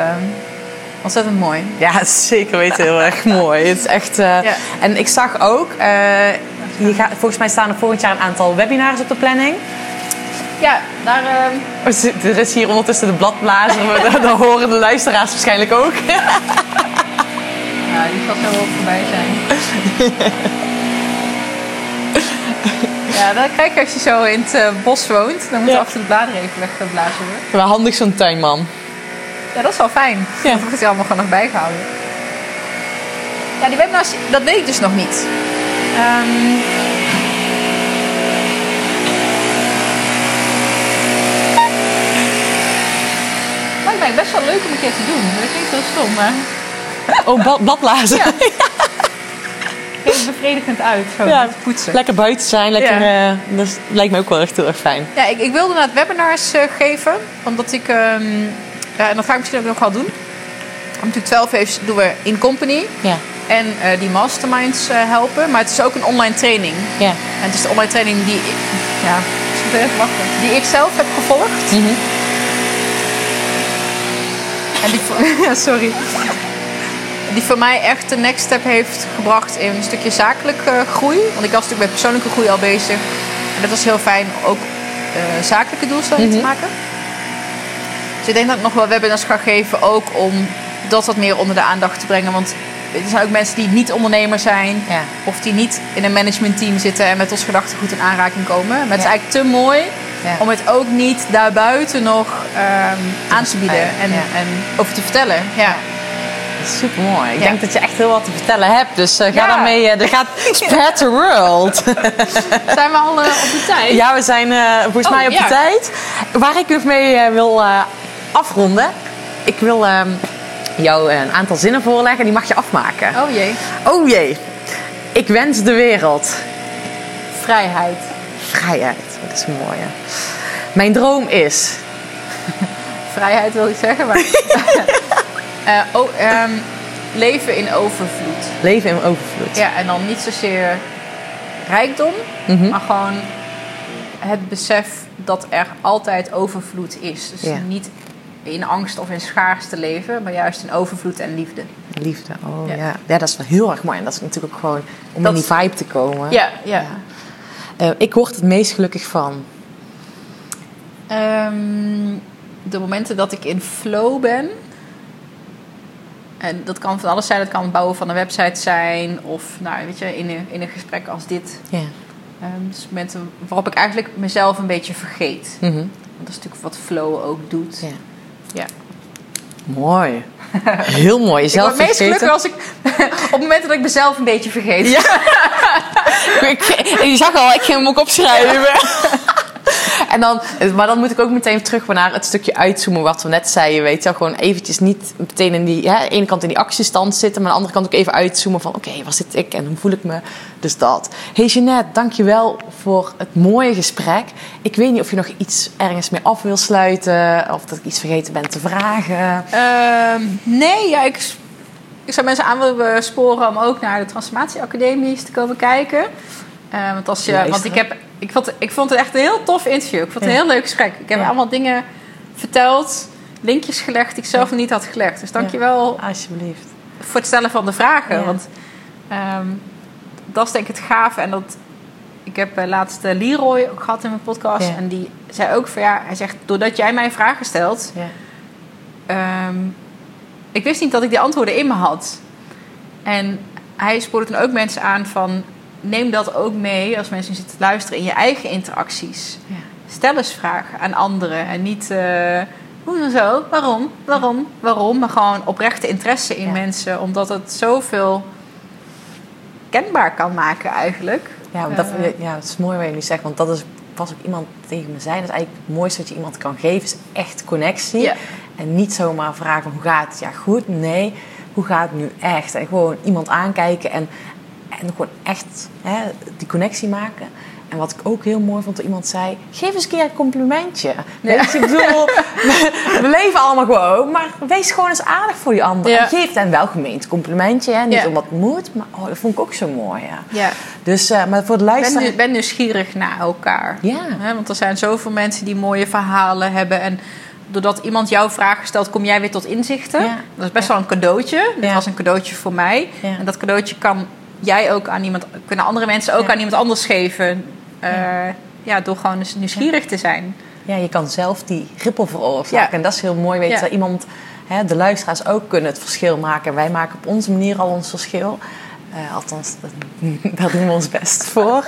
ontzettend mooi. ja, zeker weten heel erg mooi. Het is echt... eh, Ja. En ik zag ook... eh, je gaat, volgens mij staan er volgend jaar een aantal webinars op de planning. Ja, daar... ehm, Er zit- Er is hier ondertussen de bladblazer. maar dat horen de luisteraars waarschijnlijk ook. ja, die zal zo wel voorbij zijn. Ja, dat krijg je als je zo in het eh, bos woont. Dan moet je Ja. af en toe de bladeren even weggeblazen worden. Wel handig zo'n tuinman. Ja, dat is wel fijn. Ja. Dat wordt allemaal gewoon nog bijgehouden. Ja, die webinars, dat weet ik dus nog niet. Ehm, lijkt mij best wel leuk om een keer te doen. Dat klinkt heel stom, maar Oh, blad- bladblazer. Ja. het bevredigend uit. Zo, Ja. poetsen. Lekker buiten zijn. Lekker, Ja. eh, dat lijkt me ook wel echt heel erg fijn. Ja, ik, ik wilde inderdaad webinars eh, geven. Omdat ik... ehm, ja, en dat ga ik misschien ook nog wel doen. Natuurlijk 12 heeft doen we in company. Ja. En eh, die masterminds helpen. Maar het is ook een online training. Ja. En het is de online training die... ik- Ja, ik even wachten. Die ik zelf heb gevolgd. En die voor, ja, sorry. Die voor mij echt de next step heeft gebracht in een stukje zakelijke groei. Want ik was natuurlijk met persoonlijke groei al bezig. En dat was heel fijn om ook eh, zakelijke doelstellingen Mhm. te maken. Dus ik denk dat ik nog wel webinars ga geven. Ook om dat wat meer onder de aandacht te brengen. Want er zijn ook mensen die niet ondernemer zijn. Ja. Of die niet in een managementteam zitten en met ons gedachtegoed in aanraking komen. Maar het is eigenlijk te mooi Ja. om het ook niet daarbuiten nog ehm, aan te bieden en, en over te vertellen. Ja. Super mooi. Ik Ja. denk dat je echt heel wat te vertellen hebt. Dus eh, ga Ja. daarmee. eh, er gaat spread the world. Zijn we al eh, op de tijd? ja, we zijn volgens Oh, mij op ja. de tijd. Waar ik nog mee eh, wil afronden. Ik wil ehm, jou een aantal zinnen voorleggen. Die mag je afmaken. Oh jee. Oh jee. Ik wens de wereld Vrijheid. vrijheid. Dat is mooi. Hè? Mijn droom is. Vrijheid wil ik zeggen, maar... Eh, oh, ehm, leven in overvloed. Leven in overvloed. Ja, en dan niet zozeer rijkdom, Mhm. maar gewoon het besef dat er altijd overvloed is. Dus Ja. niet in angst of in schaarste leven, maar juist in overvloed en liefde. Liefde, oh Ja. ja. ja. dat is wel heel erg mooi. En dat is natuurlijk ook gewoon om Dat- in die vibe te komen. Ja, ja. Eh, ik word het meest gelukkig van. Ehm, de momenten dat ik in flow ben. En dat kan van alles zijn. Dat kan het bouwen van een website zijn. Of nou, weet je, in, een, in een gesprek als dit. Ja. Ehm, dus momenten waarop ik eigenlijk mezelf een beetje vergeet. Mhm. Want dat is natuurlijk wat flow ook doet. ja. Ja. Mooi. Heel mooi. Ik Jezelf word meest gelukkig als ik... op momenten dat ik mezelf een beetje vergeet. Ja. ik, je zag al, ik ging hem ook opschrijven. en dan, maar dan moet ik ook meteen terug naar het stukje uitzoomen wat we net zeiden. Weet je wel, gewoon eventjes niet meteen in die, hè, aan de ene kant in die actiestand zitten, maar aan de andere kant ook even uitzoomen van oké, waar zit ik en hoe voel ik me? Dus dat. Hey Jeanette, dankjewel voor het mooie gesprek. Ik weet niet of je nog iets ergens mee af wil sluiten of dat ik iets vergeten ben te vragen. Ehm, nee, ja, ik, ik zou mensen aan willen sporen om ook naar de Transformatieacademie te komen kijken. Eh, want, als je, want ik, heb, ik, vond, ik vond het echt een heel tof interview. Ik vond het een heel leuk gesprek. Ik heb allemaal dingen verteld, linkjes gelegd die ik zelf niet had gelegd. Dus dankjewel Alsjeblieft. voor het stellen van de vragen. Want ehm, dat is denk ik het gave. En dat, ik heb eh, laatst eh, Leroy ook gehad in mijn podcast. En die zei ook van ja, hij zegt, doordat jij mij vragen stelt, Ja. Ehm, ik wist niet dat ik die antwoorden in me had. En hij spoorde toen ook mensen aan van... neem dat ook mee als mensen zitten te luisteren in je eigen interacties. Ja. Stel eens vragen aan anderen. En niet, eh hoe dan zo, waarom, waarom, waarom. Maar gewoon oprechte interesse in Ja. mensen. Omdat het zoveel kenbaar kan maken eigenlijk. Ja, dat, Eh. ja, dat is mooi wat je nu zegt. Want dat is pas ook iemand tegen me zei. Dat is eigenlijk het mooiste wat je iemand kan geven. Is echt connectie. Ja. En niet zomaar vragen hoe gaat het? Ja, goed. Nee, hoe gaat het nu echt? En gewoon iemand aankijken en, en gewoon echt hè, die connectie maken. En wat ik ook heel mooi vond, dat iemand zei... Geef eens een keer een complimentje. Weet je, ik bedoel, we, leven allemaal gewoon. Maar wees gewoon eens aardig voor die ander. Ja. En geef dan wel gemeend complimentje. Hè? Niet Ja. omdat het moet, maar oh, dat vond ik ook zo mooi. Ja. Ja. Dus, eh, maar voor de Ik ben, ben nieuwsgierig naar elkaar. Ja. Hè, want er zijn zoveel mensen die mooie verhalen hebben. En doordat iemand jouw vragen stelt, kom jij weer tot inzichten. Ja. Dat is best wel een cadeautje. Dit Ja. was een cadeautje voor mij. En dat cadeautje kan jij ook aan iemand, kunnen andere mensen ook Ja. aan iemand anders geven. Eh, ja. door gewoon eens nieuwsgierig te zijn. Ja, je kan zelf die rippel veroorzaken. En dat is heel mooi. Weet je, Ja. dat iemand, hè, de luisteraars ook kunnen het verschil maken. Wij maken op onze manier al ons verschil. Eh, althans, dat, daar doen we ons best voor.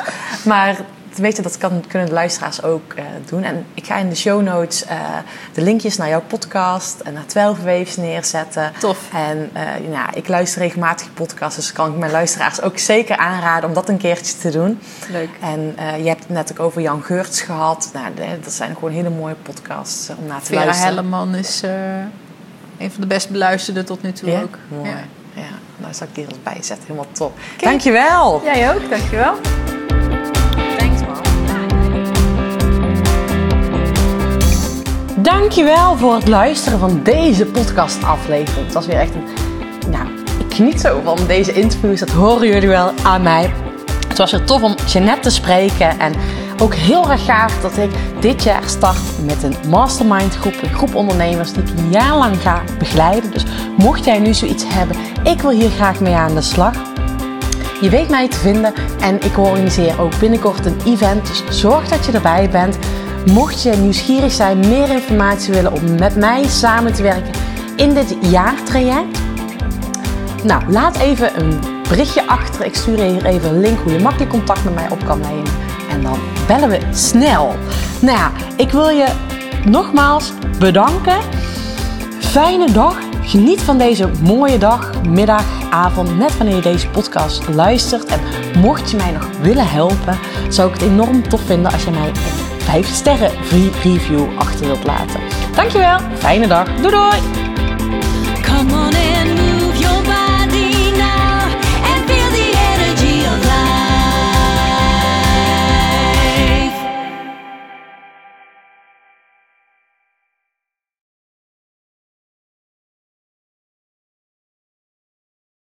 Maar weet je, dat kan, kunnen de luisteraars ook eh, doen. En ik ga in de show notes eh, de linkjes naar jouw podcast en naar 12 Waves neerzetten. Tof. En eh, ja, ik luister regelmatig podcasts, dus kan ik mijn luisteraars ook zeker aanraden om dat een keertje te doen. Leuk. En je hebt het net ook over Jan Geurts gehad. Nou, dat zijn gewoon hele mooie podcasts om naar te Vera luisteren. Helleman is een van de best beluisterde tot nu toe ook. Mooi. Ja. Ja. nou zal ik die er eens bij zetten. Helemaal top. Dankjewel. Jij ook, dankjewel. Dankjewel voor het luisteren van deze podcastaflevering. Het was weer echt een... Nou, ik geniet zo van deze interviews. Dat horen jullie wel aan mij. Het was weer tof om Jeannette te spreken. En ook heel erg gaaf dat ik dit jaar start met een mastermind groep. Een groep ondernemers die ik een jaar lang ga begeleiden. Dus mocht jij nu zoiets hebben, ik wil hier graag mee aan de slag. Je weet mij te vinden en ik organiseer ook binnenkort een event. Dus zorg dat je erbij bent. Mocht je nieuwsgierig zijn, meer informatie willen om met mij samen te werken in dit jaartraject. Nou, laat even een berichtje achter. Ik stuur je hier even een link hoe je makkelijk contact met mij op kan nemen. En dan bellen we snel. Nou ja, ik wil je nogmaals bedanken. Fijne dag. Geniet van deze mooie dag, middag, avond, net wanneer je deze podcast luistert. En mocht je mij nog willen helpen, zou ik het enorm tof vinden als je mij 5 sterren review achter wilt laten. Dankjewel, fijne dag, doei doei!